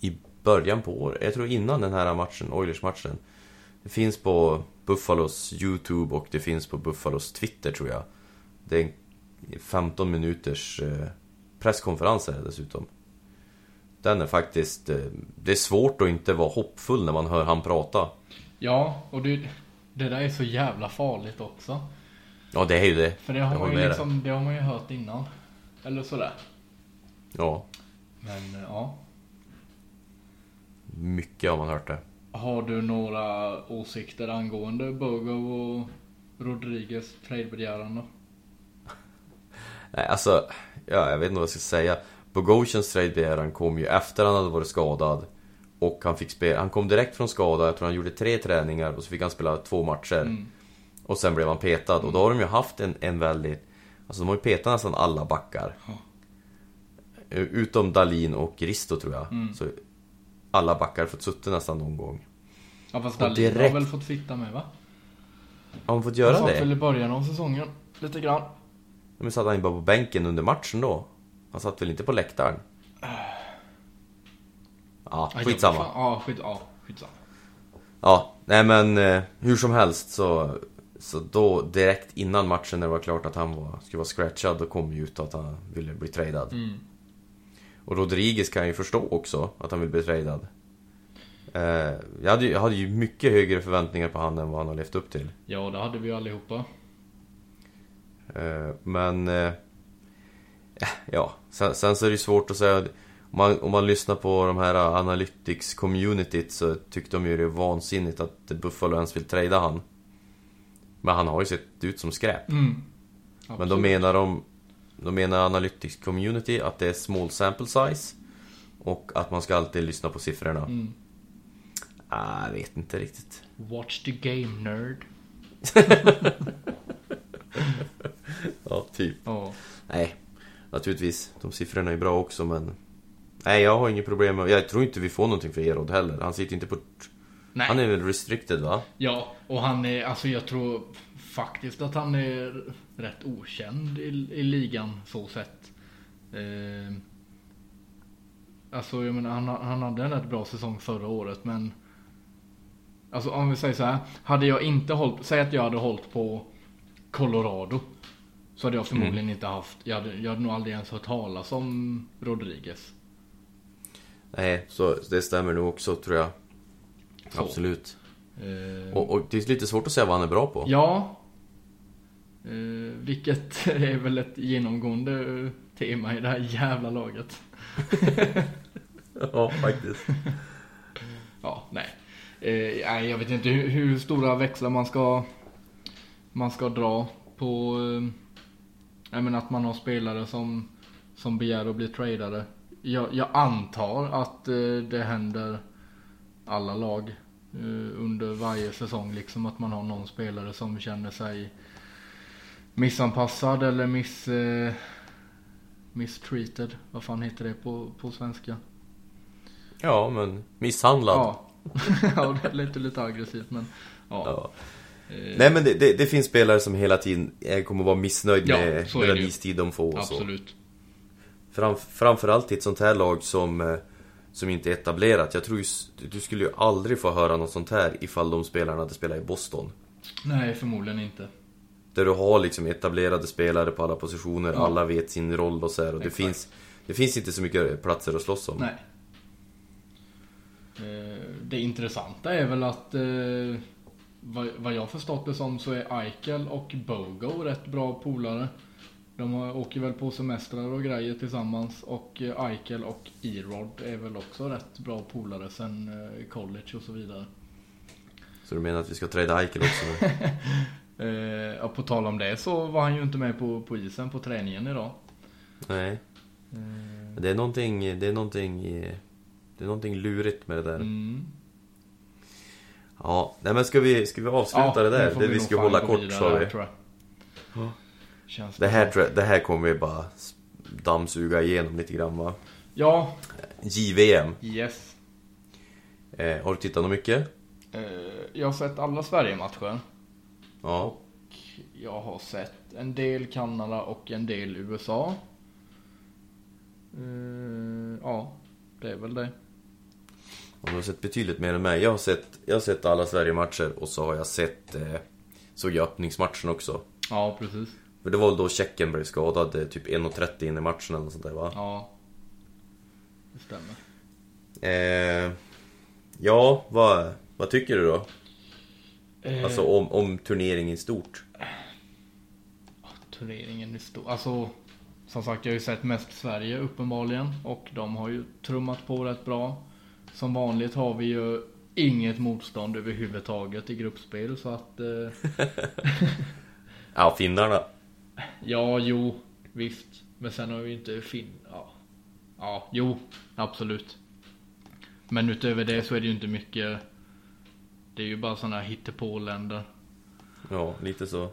i början på året, jag tror innan den här matchen, Oilers-matchen. Det finns på Buffalos YouTube och det finns på Buffalos Twitter tror jag. Det är en 15 minuters eh, presskonferens är det dessutom. Den är faktiskt, eh, det är svårt att inte vara hoppfull när man hör han prata. Ja, och det, det där är så jävla farligt också. Ja, det är ju det. För det har, man ju liksom, det har man ju hört innan. Eller sådär. Ja, Men eh, ja. mycket har man hört det. Har du några åsikter angående Bogo och Rodriguez tradebegäran då? Nej, alltså, ja, jag vet inte vad jag ska säga. Bogosians tradebegäran kom ju efter han hade varit skadad. Och han fick spela, han kom direkt från skada, jag tror han gjorde tre träningar och så fick han spela två matcher. Mm. Och sen blev han petad. Och då har de ju haft en, en väldigt... Alltså de har ju petat nästan alla backar. Eh, Utom Dalin och Risto tror jag. Mm. Så alla backar fått suttit nästan någon gång. Ja fast Och Dahlin har direkt- väl fått fitta med va? Har han fått Han göra satt det? väl i början av säsongen. Lite grann. Men satt han ju bara på bänken under matchen då? Han satt väl inte på läktaren? Ja, skitsamma. Ja, skit, ja, skitsamma. Ja, nej men eh, hur som helst så, så då direkt innan matchen när det var klart att han var, skulle vara scratchad, då kom ju ut att han ville bli tradad. Mm. Och Rodriguez kan ju förstå också att han vill bli tradad. Eh, jag, hade, ju- jag hade ju mycket högre förväntningar på han än vad han har levt upp till. Ja, det hade vi ju allihopa. Eh, men... Eh, ja, sen, sen så är det ju svårt att säga. Om man, om man lyssnar på de här Analytics-communityt så tyckte de ju det är vansinnigt att Buffalo ens vill trada han. Men han har ju sett ut som skräp. Mm. Men då menar de... Då menar Analytics Community att det är small sample size. Och att man ska alltid lyssna på siffrorna. Mm. Ah, jag vet inte riktigt. Watch the game, nerd. Ja, typ. Ja. Nej, naturligtvis. De siffrorna är bra också men... Nej, jag har inget problem med... Jag tror inte vi får någonting för Erod heller. Han sitter inte på... Nej. Han är väl restricted va? Ja, och han är, alltså jag tror faktiskt att han är rätt okänd i, i ligan så sett. Eh, alltså jag menar, han, han hade en rätt bra säsong förra året men Alltså om vi säger så här, hade jag inte hållit, säg att jag hade hållit på Colorado Så hade jag förmodligen inte haft, jag hade, jag hade nog aldrig ens hört talas om Rodriguez. Nej, så det stämmer nog också tror jag. Så. Absolut. Eh, Och, och det är lite svårt att säga vad han är bra på. Ja. Eh, vilket är väl ett genomgående tema i det här jävla laget. ja faktiskt. Ja, nej. Nej, jag vet inte hur, hur stora växlar man ska man ska dra på eh, jag menar att man har spelare som som begär att bli tradade. Jag, jag antar att eh, det händer alla lag under varje säsong liksom att man har någon spelare som känner sig missanpassad eller miss eh, mistreated. Vad fan heter det på, på svenska? Ja, men misshandlad. Ja. ja, det lite lite aggressivt men ja. Ja. Eh, Nej men det, det, det finns spelare som hela tiden kommer vara missnöjd Ja, med, så den istid de får och så. Absolut. Fram, framförallt i ett sånt här lag som, eh, som inte är etablerat. Jag tror ju, du skulle ju aldrig få höra något sånt här ifall de spelarna hade spelat i Boston. Nej, förmodligen inte. Där du har liksom etablerade spelare på alla positioner, Ja. alla vet sin roll och så här, och det Exakt. finns, det finns inte så mycket platser att slåss om. Nej. Eh, Det intressanta är väl att eh, vad, jag förstått det som så är Eichel och Bogo rätt bra polare. De har- åker väl på semestrar och grejer tillsammans och eh, Eichel och Erod är väl också rätt bra polare sen college och så vidare. Så du menar att vi ska trada Eichel också nu? Eh, på tal om det så var han ju inte med på, på isen på träningen idag. Nej. Eh, Det är någonting, det är någonting, det är någonting lurigt med det där. Mm. Ja, nej men ska vi, ska vi avsluta det nu där? Det vi vi ska hålla kort sa vi. Ja. Det här, tror jag, det här kommer vi bara dammsuga igenom lite grann va? Ja, JVM. yes. Eh, har du tittat något mycket? Eh, jag har sett alla Sverige-matcher. Ja. Jag har sett en del Kanada och en del USA. Eh, ja, det är väl det. Och du har sett betydligt mer än mig. Jag har sett, jag har sett alla Sverige-matcher och så har jag sett, eh, såg jag öppningsmatchen också. Ja, precis. För det var väl då Tjeckien blev skadad, eh, typ 1.30 in i matchen eller sånt där va? Ja. Det stämmer. Eh, ja, vad, vad tycker du då? Eh, Alltså om, om turneringen i stort? Turneringen är stor. Alltså, som sagt, jag har ju sett mest Sverige uppenbarligen. Och de har ju trummat på rätt bra. Som vanligt har vi ju inget motstånd överhuvudtaget i gruppspel. Så att, eh, Ja, finnarna. ja, jo, visst. Men sen har vi ju inte Finn... Ja, ja jo, absolut. Men utöver det så är det ju inte mycket. Det är ju bara sådana här hittepåländer. Ja, lite så.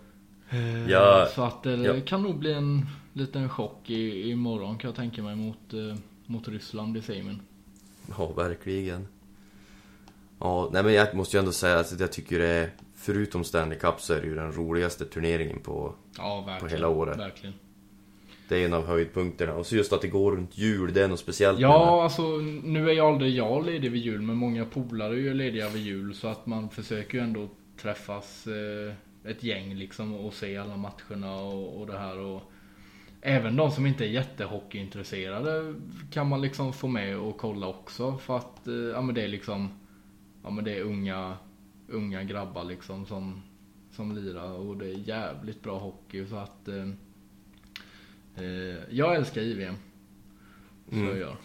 Eh, Ja, så att det ja. kan nog bli en liten chock i, imorgon kan jag tänka mig mot, eh, mot Ryssland i Seimen. Ja, verkligen. Ja, nej men jag måste ju ändå säga att jag tycker det är, förutom Stanley Cup så är det ju den roligaste turneringen på, Ja, verkligen. hela året. Verkligen. Det är en av höjdpunkterna. Och så just att det går runt jul, det är något speciellt Ja, alltså nu är ju aldrig jag ledig vid jul, men många polare är ju lediga vid jul. Så att man försöker ju ändå träffas eh, ett gäng liksom och se alla matcherna och, och det här. Och även de som inte är jättehockeyintresserade kan man liksom få med och kolla också. För att eh, ja, men det är liksom ja men det är unga, unga grabbar liksom som, som lirar och det är jävligt bra hockey så att eh, jag älskar JVM. Så Mm. jag.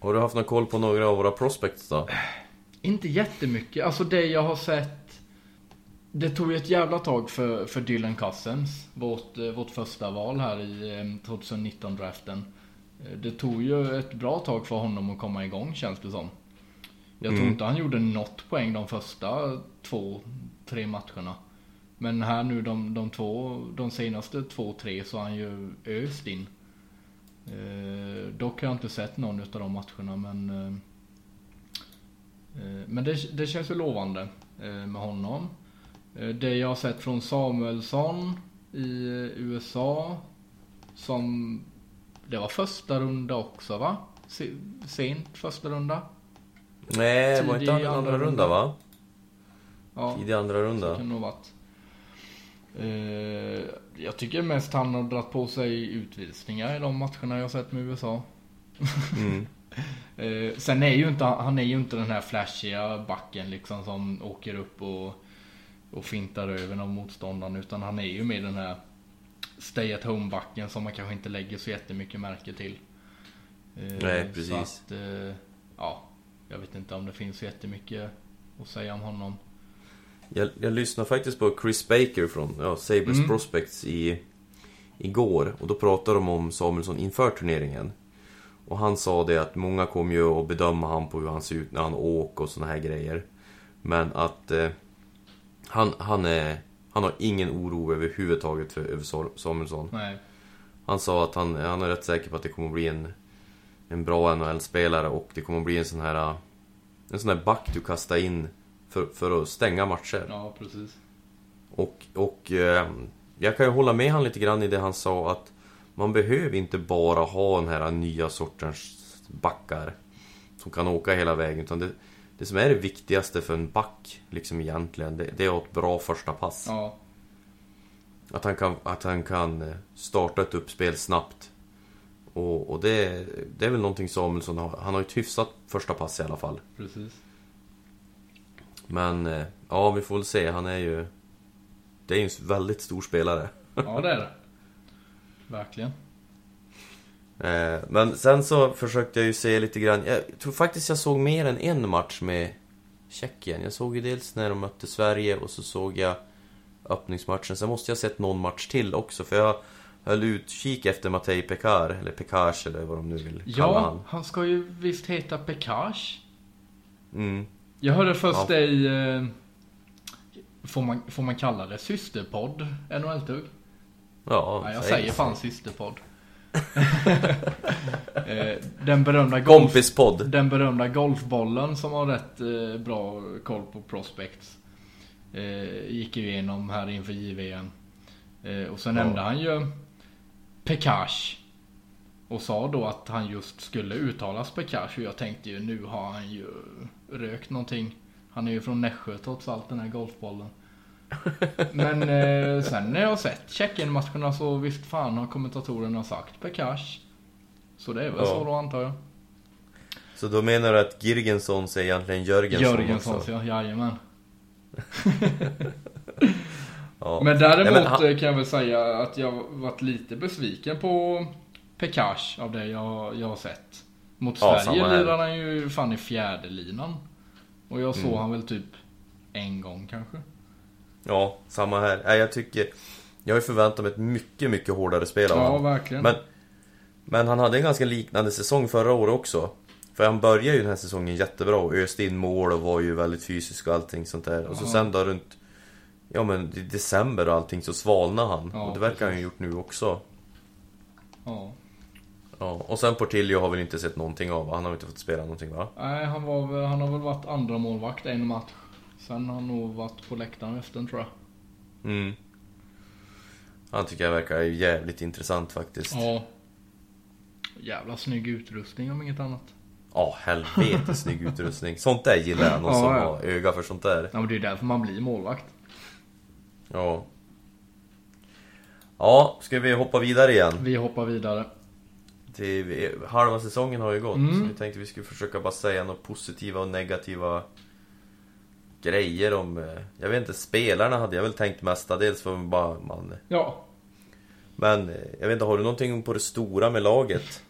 Har du haft någon koll på några av våra prospects då? Inte jättemycket. Alltså det jag har sett. Det tog ju ett jävla tag för, för Dylan Cousins. Vårt, eh, vårt första val här i eh, 2019-draften. Eh, Det tog ju ett bra tag för honom att komma igång känns det som. Jag tror Mm. inte han gjorde något poäng de första två, tre matcherna. Men här nu de, de två, de senaste två, tre så har han ju öst in. Eh, dock har jag inte sett någon utav de matcherna men eh, Eh, Men det, det känns ju lovande eh, med honom. Eh, Det jag har sett från Samuelsson i eh, USA. Som... Det var första runda också va? Se- Sent första runda. Nej, det var inte andra, andra runda. runda va? Ja, Tidig andra så runda. kan det nog varit. Eh, Jag tycker mest han har dragit på sig utvisningar i de matcherna jag sett med USA. Mm. Eh, sen är ju inte, han är ju inte den här flashiga backen liksom som åker upp och, och fintar över någon motståndaren. Utan han är ju med den här stay at home backen som man kanske inte lägger så jättemycket märke till. Eh, Nej, precis. Så att, eh, ja, jag vet inte om det finns så jättemycket att säga om honom. Jag, jag lyssnade faktiskt på Chris Baker från ja, Sabres Mm. Prospects i, igår. Och då pratade de om Samuelsson inför turneringen. Och han sa det att många kommer ju att bedöma han på hur han ser ut när han åker och såna här grejer. Men att eh, han, han, är, han har ingen oro överhuvudtaget för, över Sa- Samuelsson. Nej, Han sa att han, han är rätt säker på att det kommer att bli en, en bra NHL-spelare och det kommer att bli en sån här en sån här back du kastar in för, för att stänga matcher. ja precis. Och, och eh, jag kan ju hålla med han lite grann i det han sa att man behöver inte bara ha den här nya sortens backar som kan åka hela vägen utan det, det som är det viktigaste för en back liksom egentligen det, det är att ha ett bra första pass. Ja, Att han kan, att han kan eh, starta ett uppspel snabbt. Och, och det, det är väl någonting Samuelsson har. Han har ett hyfsat första pass i alla fall. precis. Men eh, ja, vi får väl se. Han är ju... Det är ju en väldigt stor spelare. Ja, det är det. Verkligen. Eh, Men sen så försökte jag ju se lite grann. Jag tror faktiskt jag såg mer än en match med Tjeckien. Jag såg ju dels när de mötte Sverige och så såg jag öppningsmatchen. Sen måste jag ha sett någon match till också för jag höll utkik efter Matej Pekar, eller Pekars eller vad de nu vill kalla Ja, han. han ska ju visst heta Pekage. Mm. Jag hörde först Ja. i... eh, Får man, får man kalla det systerpodd? NHL-tugg? Ja, Ja, jag säg- säger fan systerpodd. Eh, den berömda golf... Kompispodd. Den berömda golfbollen som har rätt eh, bra koll på prospects. Eh, gick ju igenom här inför JVM. Eh, och så Ja. nämnde han ju Pekage. Och sa då att han just skulle uttalas Pekage. Och jag tänkte ju nu har han ju rökt någonting. Han är ju från Nässjö trots allt den här golfbollen. Men eh, sen när jag sett Tjeckien-matcherna så visst fan har kommentatorerna sagt Pekage. Så det är väl Ja. så då antar jag. Så då menar du att Girgensons är egentligen Jörgensson Jörgenssons också? ja, jajamän. Ja. Men däremot Nej, men han- eh, kan jag väl säga att jag varit lite besviken på Pekage av det jag, jag har sett. Mot Ja, Sverige lirar han ju fan i fjärde linan. Och jag såg Mm. han väl typ en gång kanske. Ja, samma här. Nej, jag tycker... Jag har ju förväntat mig ett mycket, mycket hårdare spel av Ja, honom. verkligen. Men, men han hade en ganska liknande säsong förra året också. För han började ju den här säsongen jättebra och öste in mål och var ju väldigt fysisk och allting sånt där. Och så Ja. sen då runt... Ja men i december och allting så svalnade han. Ja, och det verkar han precis. ju gjort nu också. Ja. Ja, och sen Portillo har vi inte sett någonting av va? Han har inte fått spela någonting va? Nej, han, var, väl- han har väl varit andra målvakt en match. Sen har han nog varit på läktaren resten tror jag. Mm. Han tycker jag verkar jävligt intressant faktiskt. Ja. Jävla snygg utrustning om inget annat. Ja, helvete snygg utrustning. Sånt där gillar jag, någon Ja, som ja. har öga för sånt där. Ja, men det är därför man blir målvakt. Ja. Ja, ska vi hoppa vidare igen? Vi hoppar vidare. Till, halva säsongen har ju gått. Mm. Så vi tänkte vi skulle försöka bara säga några positiva och negativa grejer om... eh, Jag vet inte, spelarna hade jag väl tänkt mestadels för bara man... Ja. Men eh, jag vet inte, har du någonting på det stora med laget?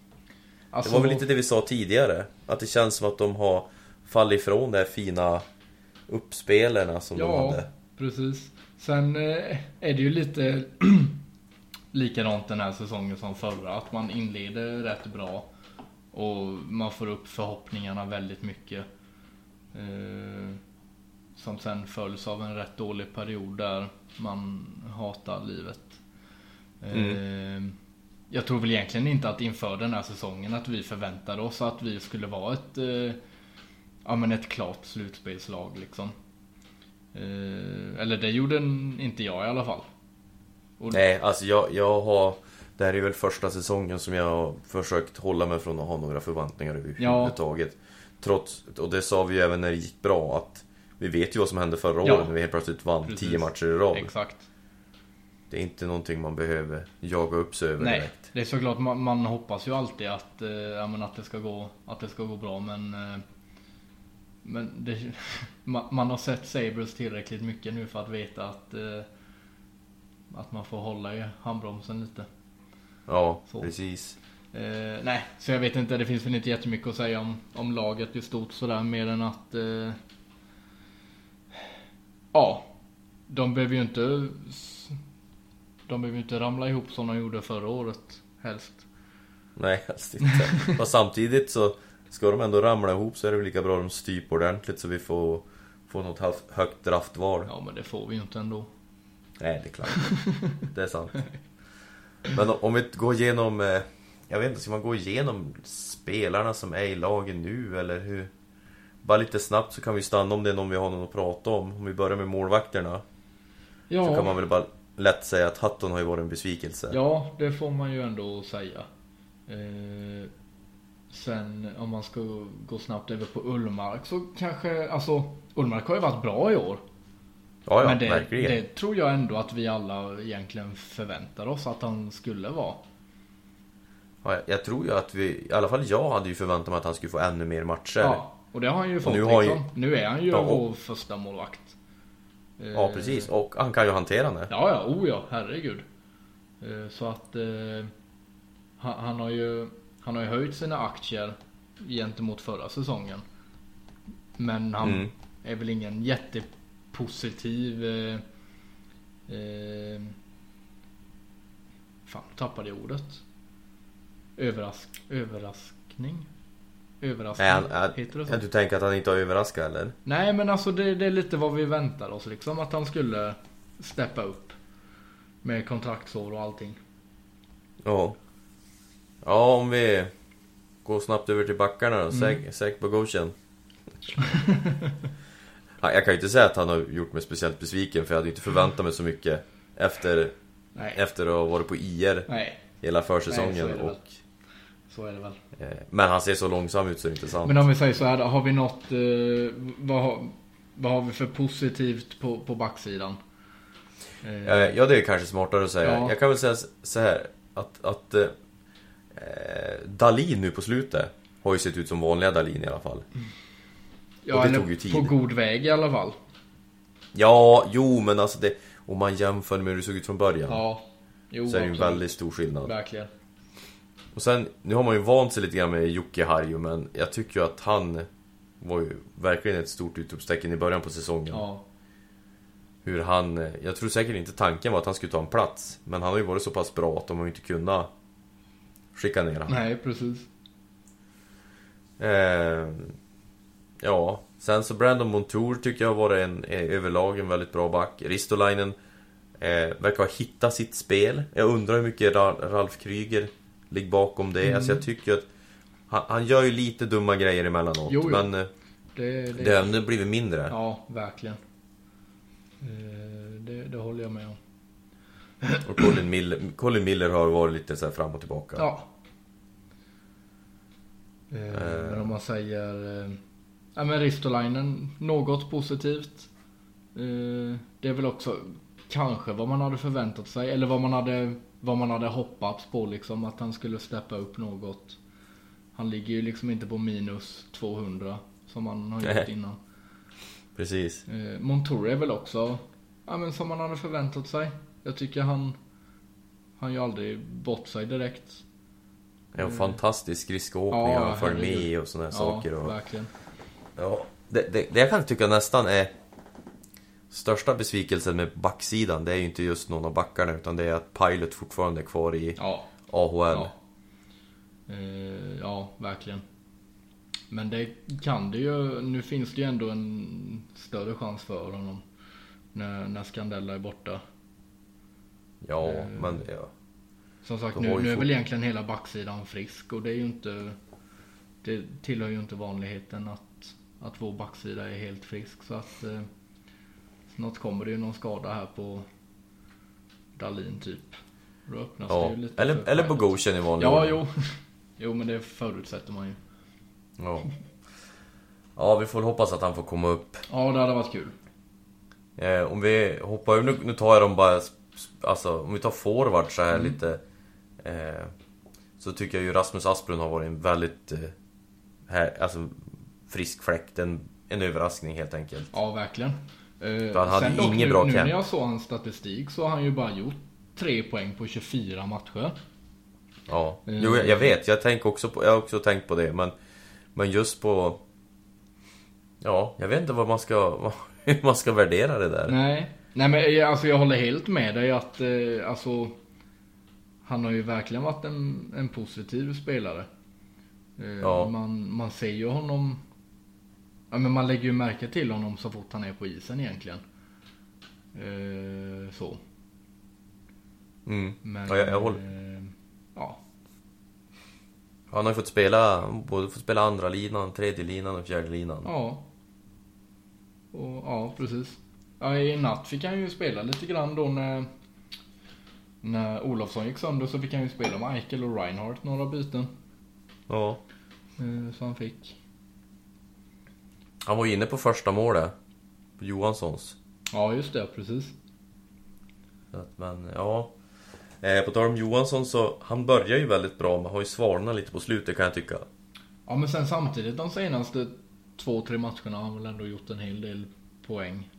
Alltså, Det var väl lite det vi sa tidigare? Att det känns som att de har fallit ifrån de här fina uppspelarna som de Ja, hade. precis. Sen eh, är det ju lite likadant den här säsongen som förra. Att man inleder rätt bra. Och man får upp förhoppningarna väldigt mycket. Eh, som sen följs av en rätt dålig period där man hatar livet. Eh, jag tror väl egentligen inte att inför den här säsongen att vi förväntade oss att vi skulle vara ett, eh, ja, men ett klart slutspelslag liksom. Eh, eller det gjorde inte jag i alla fall. Och, Nej, alltså jag, jag har... Det här är väl första säsongen som jag har försökt hålla mig från att ha några förväntningar överhuvudtaget. Trots, och det sa vi ju även när det gick bra, att vi vet ju vad som hände förra Ja. året när vi helt plötsligt vann Precis. tio matcher i rad. Exakt. Det är inte någonting man behöver jaga upp sig över Nej, direkt. det är såklart man, man hoppas ju alltid att, eh, ja, att, det ska gå, att det ska gå bra men eh, Men det, man, man har sett Sabres tillräckligt mycket nu för att veta att eh, Att man får hålla i handbromsen lite. Ja, Så. precis. Eh, nej, så jag vet inte. Det finns väl inte jättemycket att säga om, om laget i stort sådär mer än att eh, Ja, de behöver ju inte De behöver ju inte ramla ihop som de gjorde förra året helst. Nej, helst inte. Fast samtidigt så ska de ändå ramla ihop så är det väl lika bra att de styp ordentligt så vi får, får något högt draftval. Ja, men det får vi ju inte ändå. Nej, det är klart. Det är sant. Men om vi går igenom... eh, Jag vet inte, ska man gå igenom spelarna som är i lagen nu eller hur? Bara lite snabbt så kan vi stanna om det är någon vi har någon att prata om. Om vi börjar med målvakterna. Ja, Så kan man väl bara lätt säga att Hatton har ju varit en besvikelse. ja, det får man ju ändå säga. Eh, sen om man ska gå snabbt över på Ullmark så kanske, alltså Ullmark har ju varit bra i år. Ja, ja Men det, verkligen. det tror jag ändå att vi alla egentligen förväntar oss att han skulle vara. Ja, jag- tror ju att vi, i alla fall jag hade ju förväntat mig att han skulle få ännu mer matcher. Ja, och det har han ju fått nu har ju- liksom. Nu är han ju Ja, vår första målvakt. Eh, Ja, precis. Och han kan ju hantera det. Ja, ja, oh ja, herregud. Eh, Så att eh, han, har ju Han har ju höjt sina aktier gentemot förra säsongen. Men han Mm. är väl ingen jättepositiv eh, eh, Fan, tappade jag ordet. Överrask, överraskning? Överraskning? Nej, han, han, Heter det så? du tänker att han inte har överraskat eller? Nej men alltså det, det är lite vad vi väntar oss liksom. Att han skulle steppa upp. Med kontraktsår och allting. Ja. Ja, om vi går snabbt över till backarna då. Säk, säk Bogosian. Ja, jag kan ju inte säga att han har gjort mig speciellt besviken för jag hade inte förväntat mig så mycket efter, Nej. efter att ha varit på IR Nej, hela Nej, så försäsongen. det väl. och, så är det väl. eh, men han ser så långsam ut så det är inte sant. Men om vi säger så här då, har vi något, eh, vad, har, vad har vi för positivt på, på backsidan? Eh, Ja, det är kanske smartare att säga. Ja. Jag kan väl säga så här att, att eh, Dalin nu på slutet har ju sett ut som vanliga Dalin i alla fall. Ja, och det eller tog ju tid. på god väg i alla fall. Ja, jo, men alltså det, om man jämför med hur det såg ut från början Ja. Jo, så är det ju en väldigt stor skillnad. Verkligen. Och sen, nu har man ju vant sig lite grann med Jocke Harju, men jag tycker ju att han var ju verkligen ett stort utropstecken i början på säsongen. Ja. Hur han, jag tror säkert inte tanken var att han skulle ta en plats, men han har ju varit så pass bra att de har ju inte kunnat skicka ner honom. Nej, precis. Eh, ja, sen så Brandon Montour tycker jag har varit en, eh, överlag en väldigt bra back. Ristolainen eh, verkar ha hittat sitt spel. Jag undrar hur mycket Ra- Ralf Kryger ligger bakom det. Mm. Alltså jag tycker att han, han gör ju lite dumma grejer emellanåt, Jo, jo. men eh, Det, det, det har ändå blivit mindre. Ja, verkligen. Eh, Det, det håller jag med om. Och Colin Miller, Colin Miller har varit lite så här fram och tillbaka. Ja. Men om man säger... eh, Ja men Ristolainen, något positivt. Eh, Det är väl också kanske vad man hade förväntat sig. Eller vad man hade, vad man hade hoppats på liksom. Att han skulle steppa upp något. Han ligger ju liksom inte på minus 200. Som han har gjort innan. Precis. Eh, Montour är väl också, ja men som man hade förväntat sig. Jag tycker han, han gör aldrig bort sig direkt. En fantastisk skridskoåkning Ja, han följer med och sådana Ja, saker. Och, verkligen. Ja. det, det, det jag kan tycka nästan är Största besvikelsen med backsidan, det är ju inte just någon av backarna utan det är att Pilot fortfarande är kvar i Ja, AHL. ja. Eh, ja, verkligen. Men det kan det ju, nu finns det ju ändå en större chans för honom. När, när Scandella är borta. Ja, Eh, men ja. Som sagt, nu, nu är väl egentligen hela backsidan frisk och det är ju inte... Det tillhör ju inte vanligheten att, att vår backsida är helt frisk så att... Eh, snart kommer det ju någon skada här på Dalin typ. Då öppnas ja. det ju lite Eller, eller Pilot. Bogosian i vanlig Ja, jo. Jo, men det förutsätter man ju. Ja. ja, vi får väl hoppas att han får komma upp. Ja, det hade varit kul. Eh, om vi hoppar över, nu, nu tar jag dem bara, alltså om vi tar forward så här Mm. lite. Eh, så tycker jag ju Rasmus Asplund har varit en väldigt, eh, här, alltså frisk fläkt, en, en överraskning helt enkelt. Ja, verkligen. Eh, han hade sen dock, ingen nu, bra Nu camp. när jag såg hans statistik så har han ju bara gjort tre poäng på 24 matcher. Ja, Mm. jo jag, jag vet, jag, tänker också på, jag har också tänkt på det men Men just på Ja, jag vet inte vad man ska, vad, hur man ska värdera det där. Nej, nej men jag- alltså jag håller helt med dig att eh, alltså Han har ju verkligen varit en, en positiv spelare. Eh, Ja. man, man ser ju honom Ja men man lägger ju märke till honom så fort han är på isen egentligen. Eh, så. Mm. Men, Ja, jag, jag håller. eh, ja. Han har ju fått spela, både fått spela andra linan, tredje linan och fjärde linan. Ja. Och, ja, precis. Ja, I natt fick han ju spela lite grann då när när Olofsson gick sönder så fick han ju spela med Eichel och Reinhardt några byten. Ja. Eh, Så han fick. Han var ju inne på första målet. På Johanssons. Ja, just det, precis. Att, men ja. Eh, på tal om Johansson så, han börjar ju väldigt bra men har ju svalnat lite på slutet kan jag tycka. Ja, men sen samtidigt de senaste två, tre matcherna har han väl ändå gjort en hel del poäng.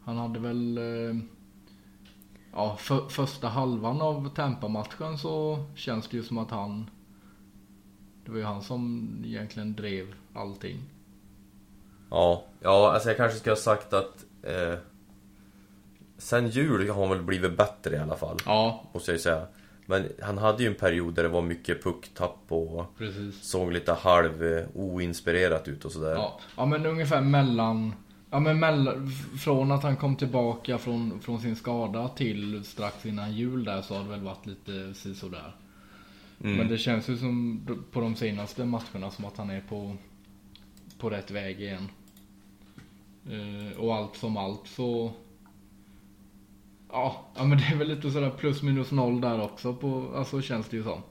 Han hade väl... eh, Ja, för, första halvan av Tampa-matchen så känns det ju som att han... Det var ju han som egentligen drev allting. Ja, ja alltså jag kanske ska ha sagt att eh, Sen jul har han väl blivit bättre i alla fall. Ja, Måste jag ju säga. Men han hade ju en period där det var mycket pucktapp och precis. såg lite halv eh, oinspirerat ut och sådär. Ja, ja men ungefär mellan... Ja men mellan, från att han kom tillbaka från, från sin skada till strax innan jul där så har det väl varit lite sisådär. Mm. Men det känns ju som på de senaste matcherna som att han är på, på rätt väg igen. Eh, och allt som allt så... Ja, ja men det är väl lite sådär plus minus noll där också på, alltså känns det ju som.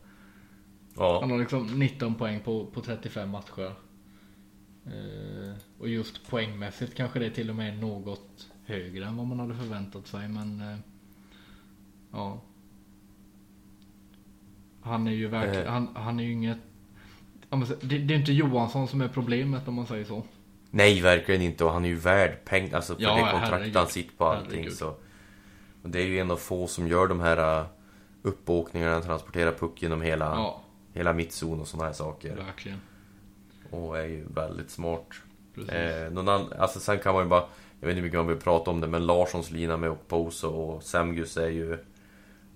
Ja. Han har liksom 19 poäng på, på 35 matcher. Eh, och just poängmässigt kanske det till och med är något högre än vad man hade förväntat sig men eh, ja. Han är ju verkligen, Eh. han, han är ju inget det, det är inte Johansson som är problemet om man säger så. Nej, verkligen inte. Och han är ju värd pengar, alltså för Ja, det kontrakt herregud. han sitter på allting Herregud. så. Och det är ju en av få som gör de här uh, uppåkningarna, transporterar puck genom hela, Ja, hela mittzon och sådana här saker. verkligen. Och är ju väldigt smart. Precis. Eh, någon annan, alltså sen kan man ju bara, jag vet inte hur mycket man vill prata om det, men Larssons lina med Okposo och Semgus är ju,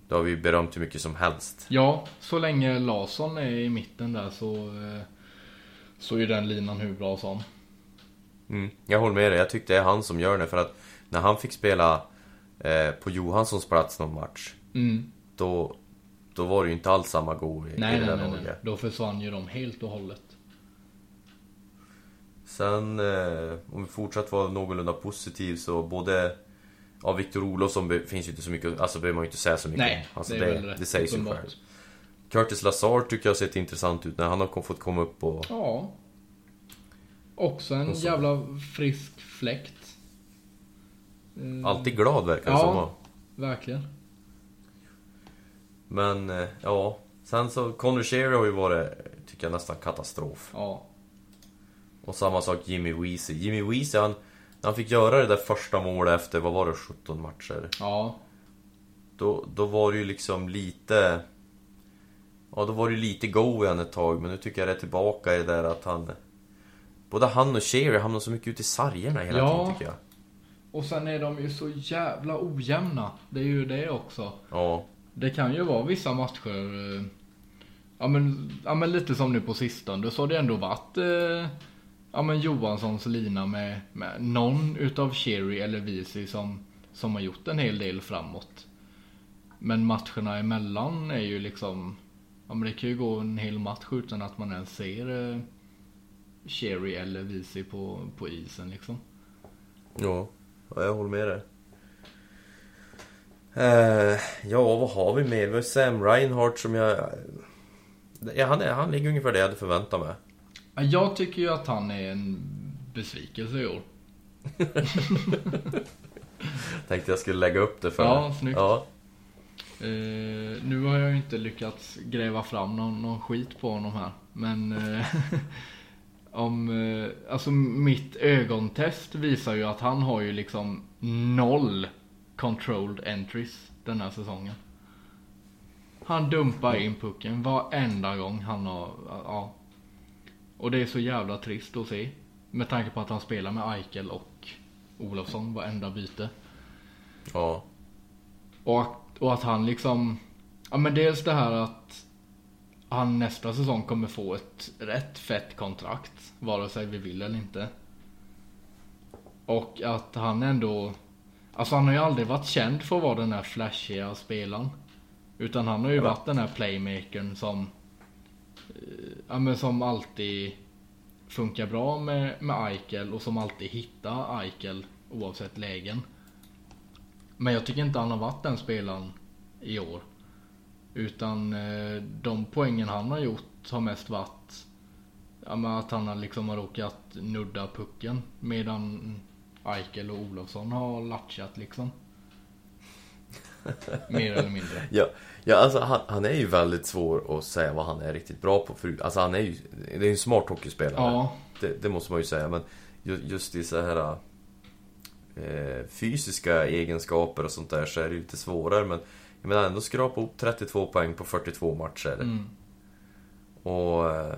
det har vi ju berömt hur mycket som helst. Ja, så länge Larsson är i mitten där så eh, så är den linan hur bra som. Mm, jag håller med dig, jag tyckte det är han som gör det för att när han fick spela eh, på Johanssons plats någon match, Mm. då, då var det ju inte alls samma go i, i Nej, det nej, nej, nej. Då försvann ju de helt och hållet. Sen, eh, om vi fortsatt vara någorlunda positiv så både Ja, Victor Olofsson finns ju inte så mycket, alltså behöver man ju inte säga så mycket Nej. Alltså, det det, det, rätt sägs ju själv. Curtis Lazar tycker jag har sett intressant ut när han har fått komma upp och... Ja. Också en Och så- jävla frisk fläkt. Eh, Alltid glad verkar det Ja. som. va? Verkligen. Men, eh, ja. Sen så, Conor Shearer har ju varit, tycker jag nästan katastrof. Ja. Och samma sak Jimmy Weezy. Jimmy Weezy han, han fick göra det där första målet efter, vad var det, 17 matcher? Ja. Då, då var det ju liksom lite... Ja, då var det lite go igen ett tag, men nu tycker jag det är tillbaka i det där att han... Både han och Sherry hamnar så mycket ute i sargerna hela Ja. tiden tycker jag. Och sen är de ju så jävla ojämna. Det är ju det också. Ja, Det kan ju vara vissa matcher. eh, Ja men, ja, men lite som nu på sistone. Så har det ändå varit eh, ja, men Johanssons lina med, med någon utav Cherry eller Visi som, som har gjort en hel del framåt. Men matcherna emellan är ju liksom Ja men det kan ju gå en hel match utan att man ens ser eh, Cherry eller Visi på, på isen liksom. ja, ja jag håller med dig. Eh, ja, vad har vi mer? Vi har Sam Reinhardt som jag... Ja, han, är, han ligger ungefär där jag hade förväntat mig. Ja, Jag tycker ju att han är en besvikelse i år. Tänkte jag skulle lägga upp det för Ja, snyggt. Ja, Eh, nu har jag ju inte lyckats gräva fram någon, någon skit på honom här. Men eh, om, eh, alltså mitt ögontest visar ju att han har ju liksom noll controlled entries den här säsongen. Han dumpar in pucken varenda gång han har, ja. Och det är så jävla trist att se. Med tanke på att han spelar med Eichel och Olofsson varenda byte. ja, Och, och att han liksom, ja men dels det här att han nästa säsong kommer få ett rätt fett kontrakt. Vare sig vi vill eller inte. Och att han ändå, alltså han har ju aldrig varit känd för att vara den här flashiga spelaren. Utan han har ju Ja. varit den här playmakern som, eh, ja men som alltid funkar bra med, med Eichel och som alltid hittar Eichel oavsett lägen. Men jag tycker inte han har varit den spelaren i år. Utan eh, de poängen han har gjort har mest varit ja, att han har liksom har råkat nudda pucken. Medan Eichel och Olofsson har latchat liksom. Mer eller mindre. ja, ja alltså han, han är ju väldigt svår att säga vad han är riktigt bra på förut. Alltså han är ju, det är en smart hockeyspelare. Ja, Det, det måste man ju säga, men ju- just i så här eh, fysiska egenskaper och sånt där så är det ju lite svårare. Men jag menar ändå skrapa upp 32 poäng på 42 matcher. mm, Och eh,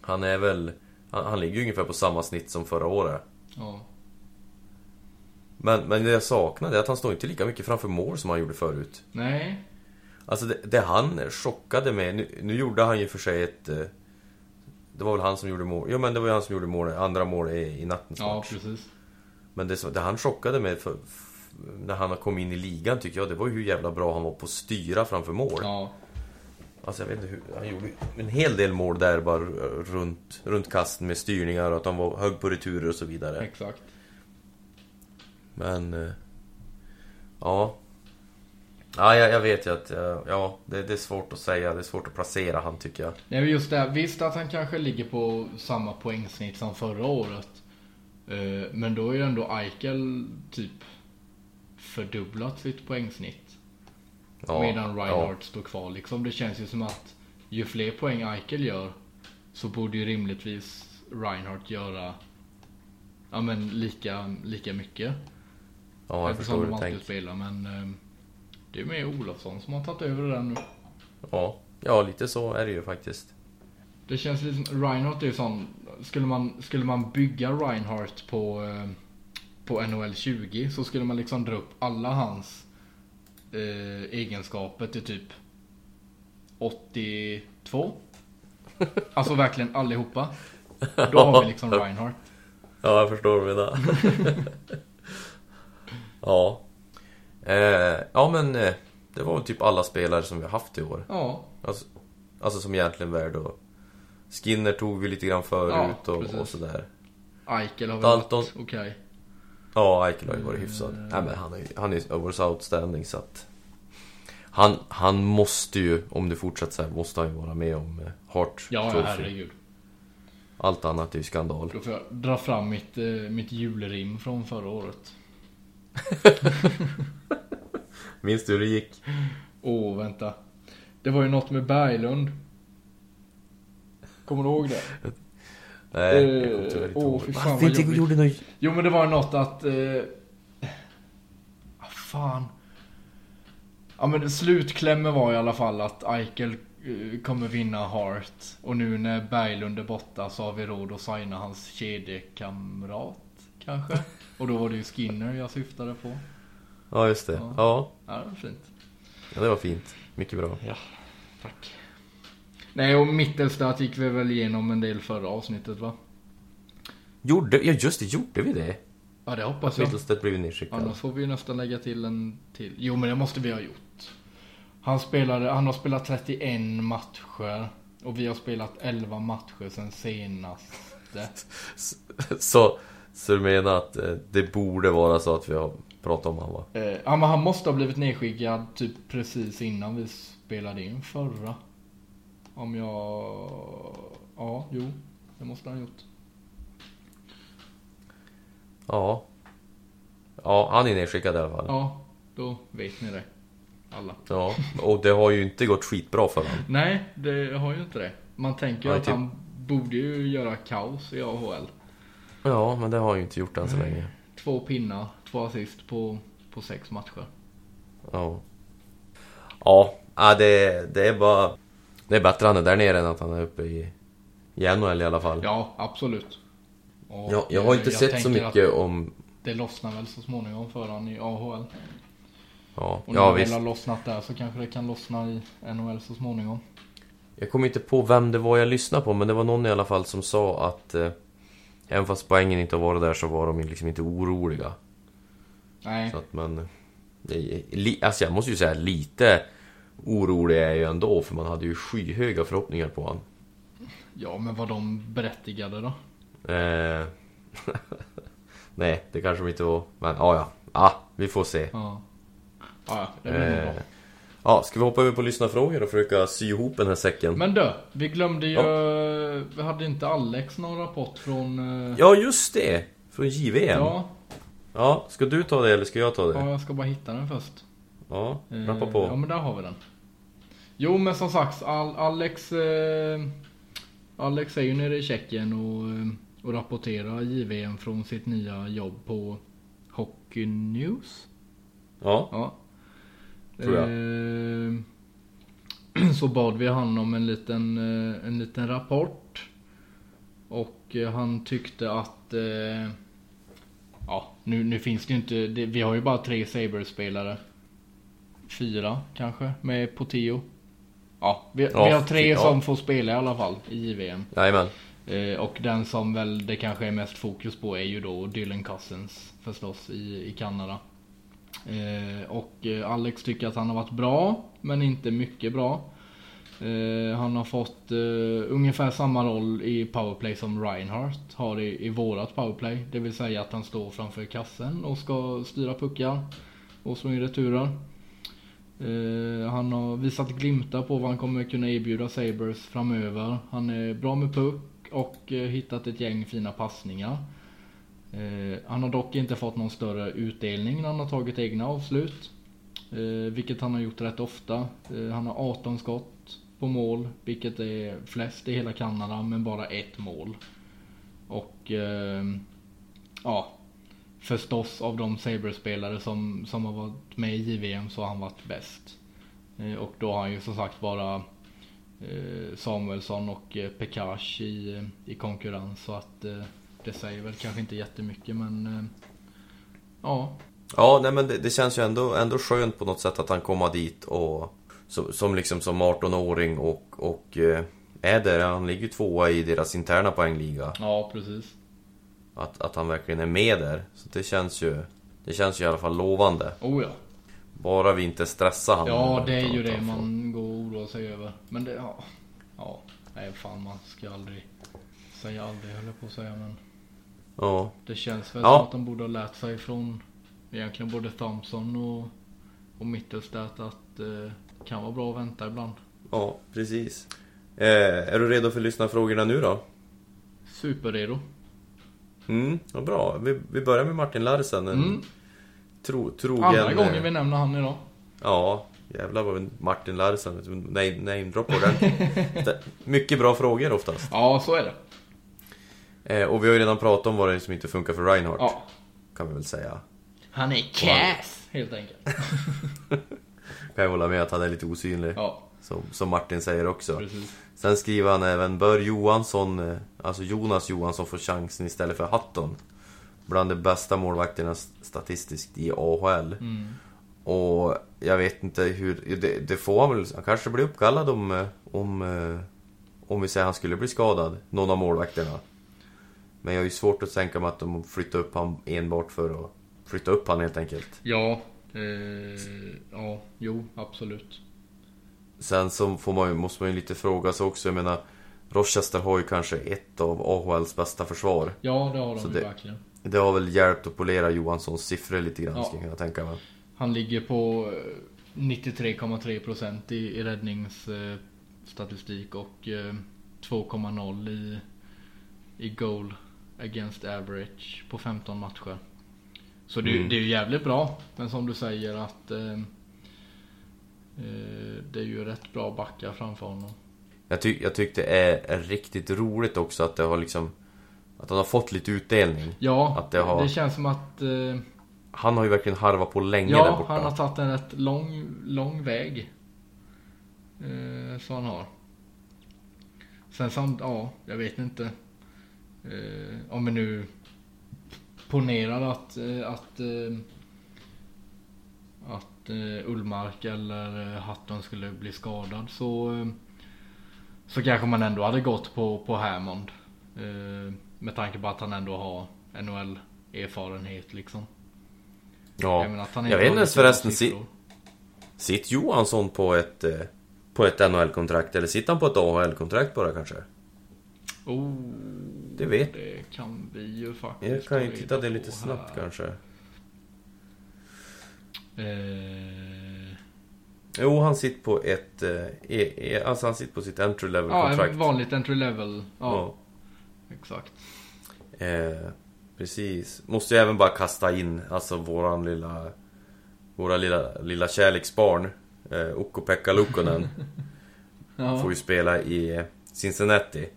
han är väl, han, han ligger ju ungefär på samma snitt som förra året. ja. Men, men det jag saknar är att han står inte lika mycket framför mål som han gjorde förut. Nej, Alltså det, det han chockade med, nu, nu gjorde han ju för sig ett... eh, Det var väl han som gjorde mål, jo men det var ju han som gjorde mål, andra mål i, i nattens ja match. precis. Men det, det han chockade med för, när han kom in i ligan tycker jag, det var ju hur jävla bra han var på att styra framför mål. Ja, Alltså jag vet inte hur, han gjorde en hel del mål där bara runt, runt kasten med styrningar och att han var hög på returer och så vidare. exakt. Men... eh, Ja. Ja, jag, jag vet ju att, eh, ja, det, det är svårt att säga, det är svårt att placera han tycker jag. Nej, men just det, visst att han kanske ligger på samma poängsnitt som förra året. Eh, Men då är ju ändå Eichel typ fördubblat sitt poängsnitt. Ja, medan ja. Reinhardt står kvar liksom. Det känns ju som att ju fler poäng Eichel gör så borde ju rimligtvis Reinhardt göra ja, men lika, lika mycket. Ja, jag förstår hur du tänker. spelar. Men eh, det är mer Olofsson som har tagit över det där nu. Ja, ja, lite så är det ju faktiskt. Det känns lite som, Reinhardt är ju sån, skulle man, skulle man bygga Reinhardt på, eh, på NHL 20 så skulle man liksom dra upp alla hans eh, egenskaper till typ 82. Alltså verkligen allihopa. Då har vi liksom Reinhardt. Ja, jag förstår vad du menar. ja. Eh, ja, men eh, det var väl typ alla spelare som vi har haft i år. Ja, Alltså, alltså som egentligen värd och Skinner tog vi lite grann förut Ja, och, och sådär. Eichel har väl Dalton. varit okej. Ja, Eichel har ju varit hyfsad. Mm. Nej, men han är han är overs outstanding så att... Han, han måste ju, om det fortsätter så här, måste han ju vara med om eh, Hart Ja, ja, Trophy. herregud. Allt annat är ju skandal. Då får jag dra fram mitt, eh, mitt julrim från förra året. Minns du hur det gick? Åh, vänta. Det var ju något med Berglund. Kommer du ihåg det? Nej, Eh, jag kommer tyvärr inte åh, ihåg. fy fan, Varför inte gjorde något... Jo men det var något att... Eh... ah, fan. Ja men slutklämmen var i alla fall att Eichel eh, kommer vinna Hart. Och nu när Berglund är borta så har vi råd att signa hans kedjekamrat. Kanske. Och då var det ju Skinner jag syftade på. Ja, just det. Ja. Ja. Ja, det var fint. ja, det var fint. Mycket bra. Ja, tack. Nej och Mittelstadt gick vi väl igenom en del förra avsnittet va? Gjorde... Ja, just det. Gjorde vi det? Ja det hoppas jag. Mittelstedt blev nedskickad. Annars får vi ju nästan lägga till en till. Jo men det måste vi ha gjort. Han spelade, han har spelat 31 matcher. Och vi har spelat 11 matcher sen senaste. Så, så du menar att eh, det borde vara så att vi har pratat om han va? Eh, ja men han måste ha blivit nedskickad typ precis innan vi spelade in förra. Om jag... Ja, jo. Det måste han ha gjort. Ja. Ja, han är nedskickad i alla fall. Ja, då vet ni det. Alla. Ja, och det har ju inte gått skitbra för honom. Nej, det har ju inte det. Man tänker ju att typ. han borde ju göra kaos i AHL. Ja, men det har han ju inte gjort än så länge. Två pinnar, två assist på, på sex matcher. Ja. Ja, ja det, det är bara... Det är bättre han är där nere än att han är uppe i, i NHL i alla fall. Ja, absolut. Och Jag, jag har inte jag sett så mycket att om... Det lossnar väl så småningom för han i AHL. Ja, Och när ja visst. har lossnat där så kanske det kan lossna i NHL så småningom. Jag kommer inte på vem det var jag lyssnade på, men det var någon i alla fall som sa att... Eh, även fast poängen inte har varit där så var de liksom inte oroliga. Nej, Så att man... li, alltså jag måste ju säga lite orolig är jag ju ändå, för man hade ju skyhöga förhoppningar på honom. ja men var de berättigade då? Eh, nej, det kanske de inte var. Men ja, ja. Ja, vi får se. Ja. Ja, det blir nog Eh, bra. ja, ska vi hoppa över på lyssnarfrågor och försöka sy ihop den här säcken? Men du, vi glömde ju... Vi hade inte Alex någon rapport från... eh, Ja, just det! Från JVM. Ja. ja, ska du ta det eller ska jag ta det? ja, jag ska bara hitta den först. Ja, Eh, rappa Ja på. men där har vi den. Jo men som sagt, Al Alex eh, Alex är ju nere i Tjeckien och, eh, och rapporterar JVM från sitt nya jobb på Hockey News. Ja, Ja. Tror jag. Eh, så bad vi han om en liten, eh, en liten rapport. Och eh, han tyckte att eh, Ja, nu, nu finns det ju inte, det, vi har ju bara tre Sabres-spelare. Fyra kanske, med Potio. Ja, vi, Ja, vi har tre ja. som får spela i alla fall i JVM. jajamän. Eh, och den som väl det kanske är mest fokus på är ju då Dylan Cousins förstås i, i Kanada. Eh, och eh, Alex tycker att han har varit bra, men inte mycket bra. Eh, han har fått eh, ungefär samma roll i powerplay som Reinhardt har i, i vårat powerplay. Det vill säga att han står framför kassen och ska styra puckar och slå in returer. Eh, han har visat glimtar på vad han kommer kunna erbjuda Sabres framöver. Han är bra med puck och eh, hittat ett gäng fina passningar. Eh, han har dock inte fått någon större utdelning när han har tagit egna avslut. Eh, vilket han har gjort rätt ofta. Eh, han har 18 skott på mål, vilket är flest i hela Kanada, men bara ett mål. Och eh, ja, förstås av de Sabres-spelare som, som har varit med i JVM så har han varit bäst. Eh, och då har han ju som sagt bara eh, Samuelsson och eh, Pekash i, i konkurrens. Så att det säger väl kanske inte jättemycket men ja. Ja, nej men det, det känns ju ändå, ändå skönt på något sätt att han kommer dit och som, som liksom som 18-åring och, och är där. Han ligger tvåa i deras interna poängliga. Ja precis. Att, att han verkligen är med där. Så det känns ju, det känns ju i alla fall lovande. Oh ja. Bara vi inte stressar han. Ja det är ju det man går och oroar sig över. Men det, ja. Ja. Nej fan man ska aldrig säga aldrig höll jag på att säga men. Ja, Det känns väl Ja. som att de borde ha lärt sig från egentligen både Thompson och, och Mittelstadt att eh, kan vara bra att vänta ibland. ja precis. Eh, är du redo för lyssnarfrågorna nu då? Superredo. Mm, vad bra. Vi, vi börjar med Martin Larsen. En Mm. tro, trogen... Andra gången vi nämner han idag. Ja, jävlar vad Martin Larsen. Nej, nej, drop på den. Mycket bra frågor oftast. Ja, så är det. Eh, och vi har ju redan pratat om vad det är som inte funkar för Reinhardt. Ja. Kan vi väl säga. Han är kass, helt enkelt. Kan jag hålla med att han är lite osynlig. Ja, Som, som Martin säger också. precis. Sen skriver han även Bör Johansson, eh, alltså Jonas Johansson få chansen istället för Hatton? Bland de bästa målvakterna statistiskt i AHL. Mm. Och jag vet inte hur, det, det får han väl, han kanske blir uppkallad om, eh, om, eh, om vi säger han skulle bli skadad, någon av målvakterna. Men jag har ju svårt att tänka mig att de flyttar upp han enbart för att flytta upp han helt enkelt. Ja, eh, ja, jo, absolut. Sen så får man, måste man ju lite fråga sig också, jag menar Rochester har ju kanske ett av AHLs bästa försvar. Ja, det har de Så ju det- verkligen. Det har väl hjälpt att polera Johanssons siffror lite grann, Ja. skulle jag kunna tänka mig. Han ligger på eh, 93,3% i, i räddningsstatistik och eh, 2,0 i, i goal against average på 15 matcher. Så det, Mm. det är ju jävligt bra. Men som du säger att eh, eh, det är ju rätt bra backar framför honom. Jag, ty jag tyckte det är, riktigt roligt också att det har liksom... Att han har fått lite utdelning. Ja, Att det har- det känns som att eh, Han har ju verkligen harvat på länge där Ja, borta. han har tagit en rätt lång, lång väg. Eh, så han har. Sen samt, ja, jag vet inte. Eh, om vi nu ponerar att, eh, att, eh, att eh, Ullmark eller eh, Hatton skulle bli skadad så, eh, så kanske man ändå hade gått på, på Hammond. Eh, med tanke på att han ändå har NHL-erfarenhet liksom. Ja. menar Jag vet inte förresten, si- siffror. Sitter Johansson på ett, på ett NHL-kontrakt eller sitter han på ett AHL-kontrakt bara kanske? Oh, Det vet det kan vi ju faktiskt Jag kan ju ta titta det lite snabbt här. kanske. Eh, Jo, han sitter på ett... Eh, e, e, alltså han sitter på sitt entry ja, level-kontrakt. ett vanligt entry level. Ja, Ja. exakt. Eh, precis. Måste ju även bara kasta in, alltså våran lilla... Våra lilla, lilla kärleksbarn. Eh, Ukko-Pekka Lukkonen. Ja, Får ju spela i Cincinnati.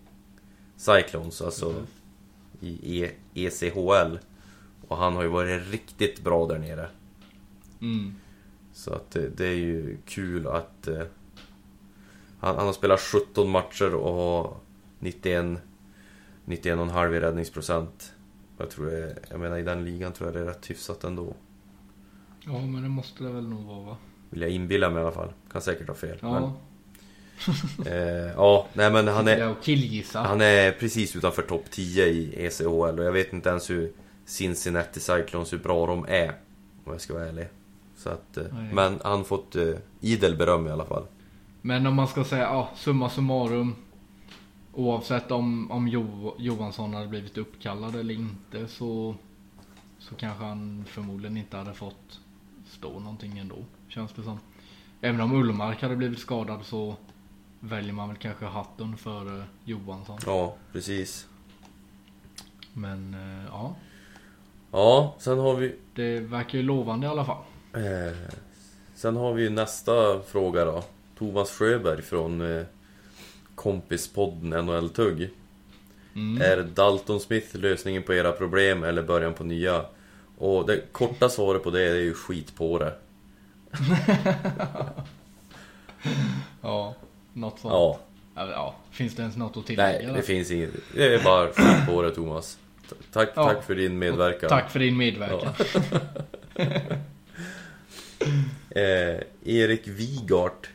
Cyclones, alltså precis. i e, ECHL. Och han har ju varit riktigt bra där nere. Mm. Så att det, det är ju kul att eh, han, han har spelat 17 matcher och har 91 91,5 i räddningsprocent. Jag tror det, jag menar i den ligan tror jag det är rätt hyfsat ändå. Ja, men det måste det väl nog vara va? Vill jag inbilla mig i alla fall. Kan säkert ha fel. Ja, Men, eh, ja, nej men han är, han är precis utanför topp 10 i ECHL och jag vet inte ens hur Cincinnati Cyclones, hur bra de är. Om jag ska vara ärlig. Så att, eh, Nej. men han fått eh, idel beröm i alla fall. Men om man ska säga, ja, summa summarum. Oavsett om, om jo, Johansson hade blivit uppkallad eller inte så, så kanske han förmodligen inte hade fått stå någonting ändå. Känns det som. Även om Ullmark hade blivit skadad så väljer man väl kanske Hatton före Johansson. Ja, precis. Men eh, ja, Ja, sen har vi det verkar ju lovande i alla fall. Eh, Sen har vi ju nästa fråga då. Thomas Sjöberg från eh, kompispodden NHL Tugg. Mm. Är Dalton Smith lösningen på era problem eller början på nya? Och det korta svaret på det är ju skit på det. Ja, något sånt. Ja, Ja. ja. Finns det ens något att tillägga? nej det finns inget. Det är bara skit på det Thomas. Tack, Ja. tack för din medverkan. Tack för din medverkan. Eh, Erik Wigart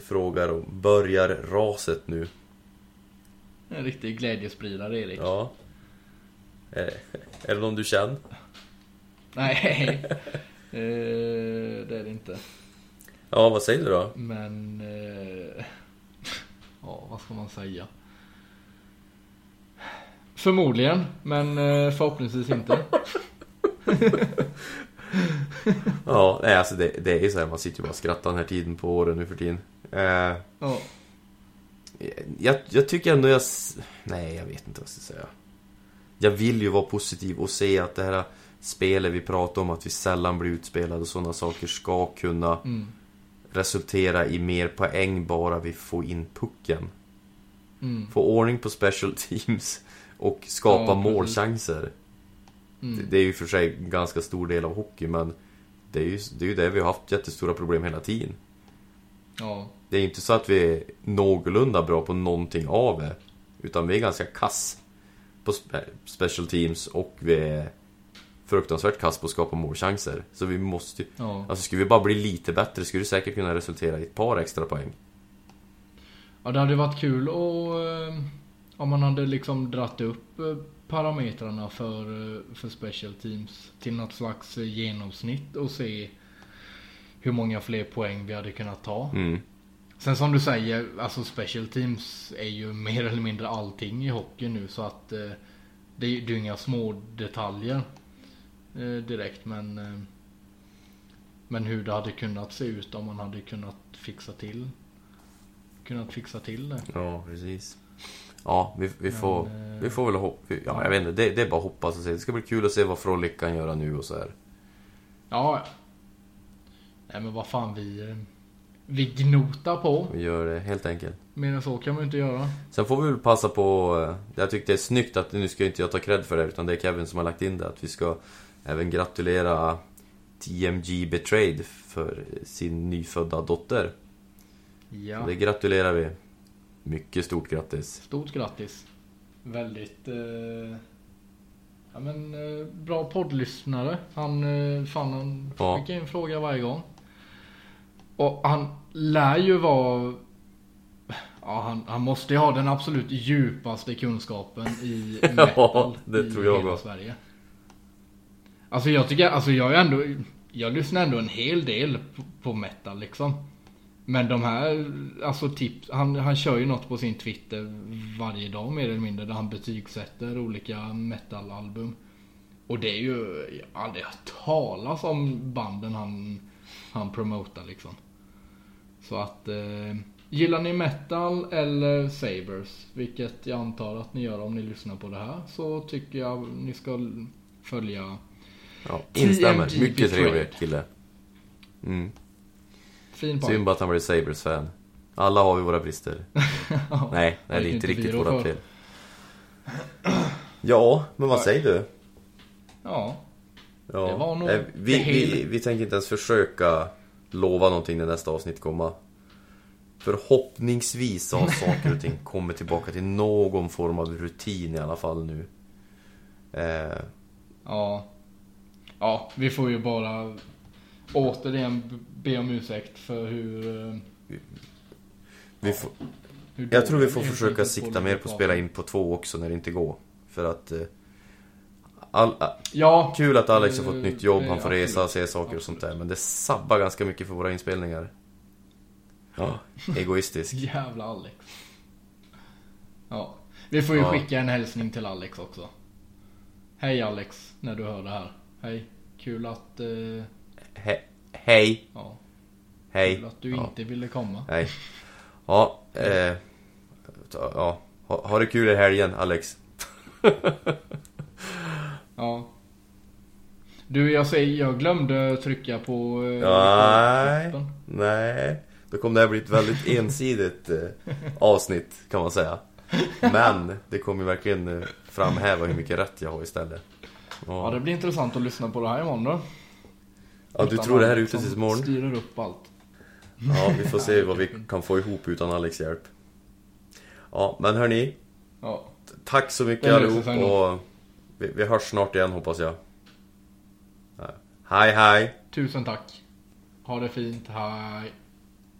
frågar om Börjar raset nu? En riktig glädjespridare Erik. Ja. Eh, är det någon du känner? Nej, eh, det är det inte. Ja, vad säger du då? Men, eh, ja vad ska man säga? Förmodligen, men eh, förhoppningsvis inte. Ja, nej alltså det, det är ju så här, man sitter ju bara och skrattar den här tiden på året nu för tiden. Eh, Ja, jag, jag tycker ändå jag... Nej, jag vet inte vad jag ska säga. Jag vill ju vara positiv och se att det här spelet vi pratar om, att vi sällan blir utspelade och sådana saker ska kunna mm, resultera i mer poäng bara vi får in pucken. mm, Få ordning på special teams och skapa Ja, målchanser. Mm. Det, är ju för sig en ganska stor del av hockey, men det är ju det, är ju det vi har haft jättestora problem hela tiden. Ja. Det är inte så att vi är någorlunda bra på någonting av det. Utan vi är ganska kass på spe- special teams och vi är fruktansvärt kass på att skapa målchanser. Så vi måste ju... Ja. Alltså skulle vi bara bli lite bättre skulle det säkert kunna resultera i ett par extra poäng. ja, det hade varit kul och eh, om man hade liksom dratt upp eh, parametrarna för, eh, för special teams till något slags eh, genomsnitt och se hur många fler poäng vi hade kunnat ta. Mm. Sen som du säger, alltså special teams är ju mer eller mindre allting i hockey nu så att eh, det, är- det är ju inga små detaljer eh, direkt men eh, men hur det hade kunnat se ut om man hade kunnat fixa till kunnat fixa till det. Ja, precis. Ja, vi, vi, Men, får, eh, vi får väl hoppas. Ja, jag vet inte. Det, det är bara att hoppas och se. Det ska bli kul att se vad Frolic kan göra nu och så här. Ja, ja. Nej men vad fan vi eh, vi gnotar på. Vi gör det helt enkelt. Mer än så kan man ju inte göra. Sen får vi väl passa på, eh, jag tyckte det är snyggt att, nu ska inte jag ta cred för det utan det är Kevin som har lagt in det, att vi ska även gratulera TMG Betrayed för sin nyfödda dotter. Ja. Det gratulerar vi. Mycket stort grattis. Stort grattis. Väldigt... Eh, ja men eh, bra poddlyssnare. Han, eh, fan han Ja. skickar in fråga varje gång. Och han lär ju vara... Ja, han, han måste ju ha den absolut djupaste kunskapen i metal det i tror jag hela va. Sverige. Alltså jag tycker, alltså jag är ändå... Jag lyssnar ändå en hel del på, på metal liksom. Men de här, alltså tips, han, han kör ju något på sin Twitter varje dag mer eller mindre där han betygsätter olika metalalbum. Och det är ju, jag har aldrig hört talas om banden han, han promotar liksom. Så att, eh, gillar ni metal eller Sabers, vilket jag antar att ni gör om ni lyssnar på det här, så tycker jag ni ska följa Ja, instämmer. TMG Mycket trevlig kille. Mm. Fin podd. Synd bara att han blev Sabres-fan. Alla har vi våra brister. Ja. Nej, nej det är inte riktigt våra fel. Ja, men vad säger du? Ja, Ja. Det var nog eh, vi, vi, vi tänker inte ens försöka lova någonting när nästa avsnitt kommer. Förhoppningsvis har saker och ting kommit tillbaka till någon form av rutin i alla fall nu. Eh, Ja. Ja, vi får ju bara återigen be om ursäkt för hur... eh, vi får, hur jag tror vi får försöka sikta mer på att spela in på två också när det inte går. För att... Eh, all, ah, Ja, kul att Alex har fått Eh, nytt jobb, han får absolut. resa och se saker och sånt där. Men det sabbar ganska mycket för våra inspelningar. Ja, egoistisk. jävla Alex. Ja, vi får ju Ja. skicka en hälsning till Alex också. Hej Alex, när du hör det här. Hej, kul att... eh, He, hej, ja, hej. kul att du Ja. inte ville komma. Nej. Ja, eh, ja. Ha, ha det kul i helgen, Alex. Ja. Du, jag säger, jag glömde trycka på... eh, Nej, knappen. nej. Då kommer det här bli ett väldigt ensidigt eh, avsnitt, kan man säga. Men det kommer ju verkligen eh, framhäva hur mycket rätt jag har istället. Ja, Ja, det blir intressant att lyssna på det här imorgon då. Ja du tror det här är ute tills imorgon? styrer upp allt. Ja, vi får se vad vi kan få ihop utan Alex hjälp. Ja, men hörni. Ja. Tack så mycket allihop och vi, vi hörs snart igen hoppas jag. Ja. Hej hej! Tusen tack. Ha det fint. Hej.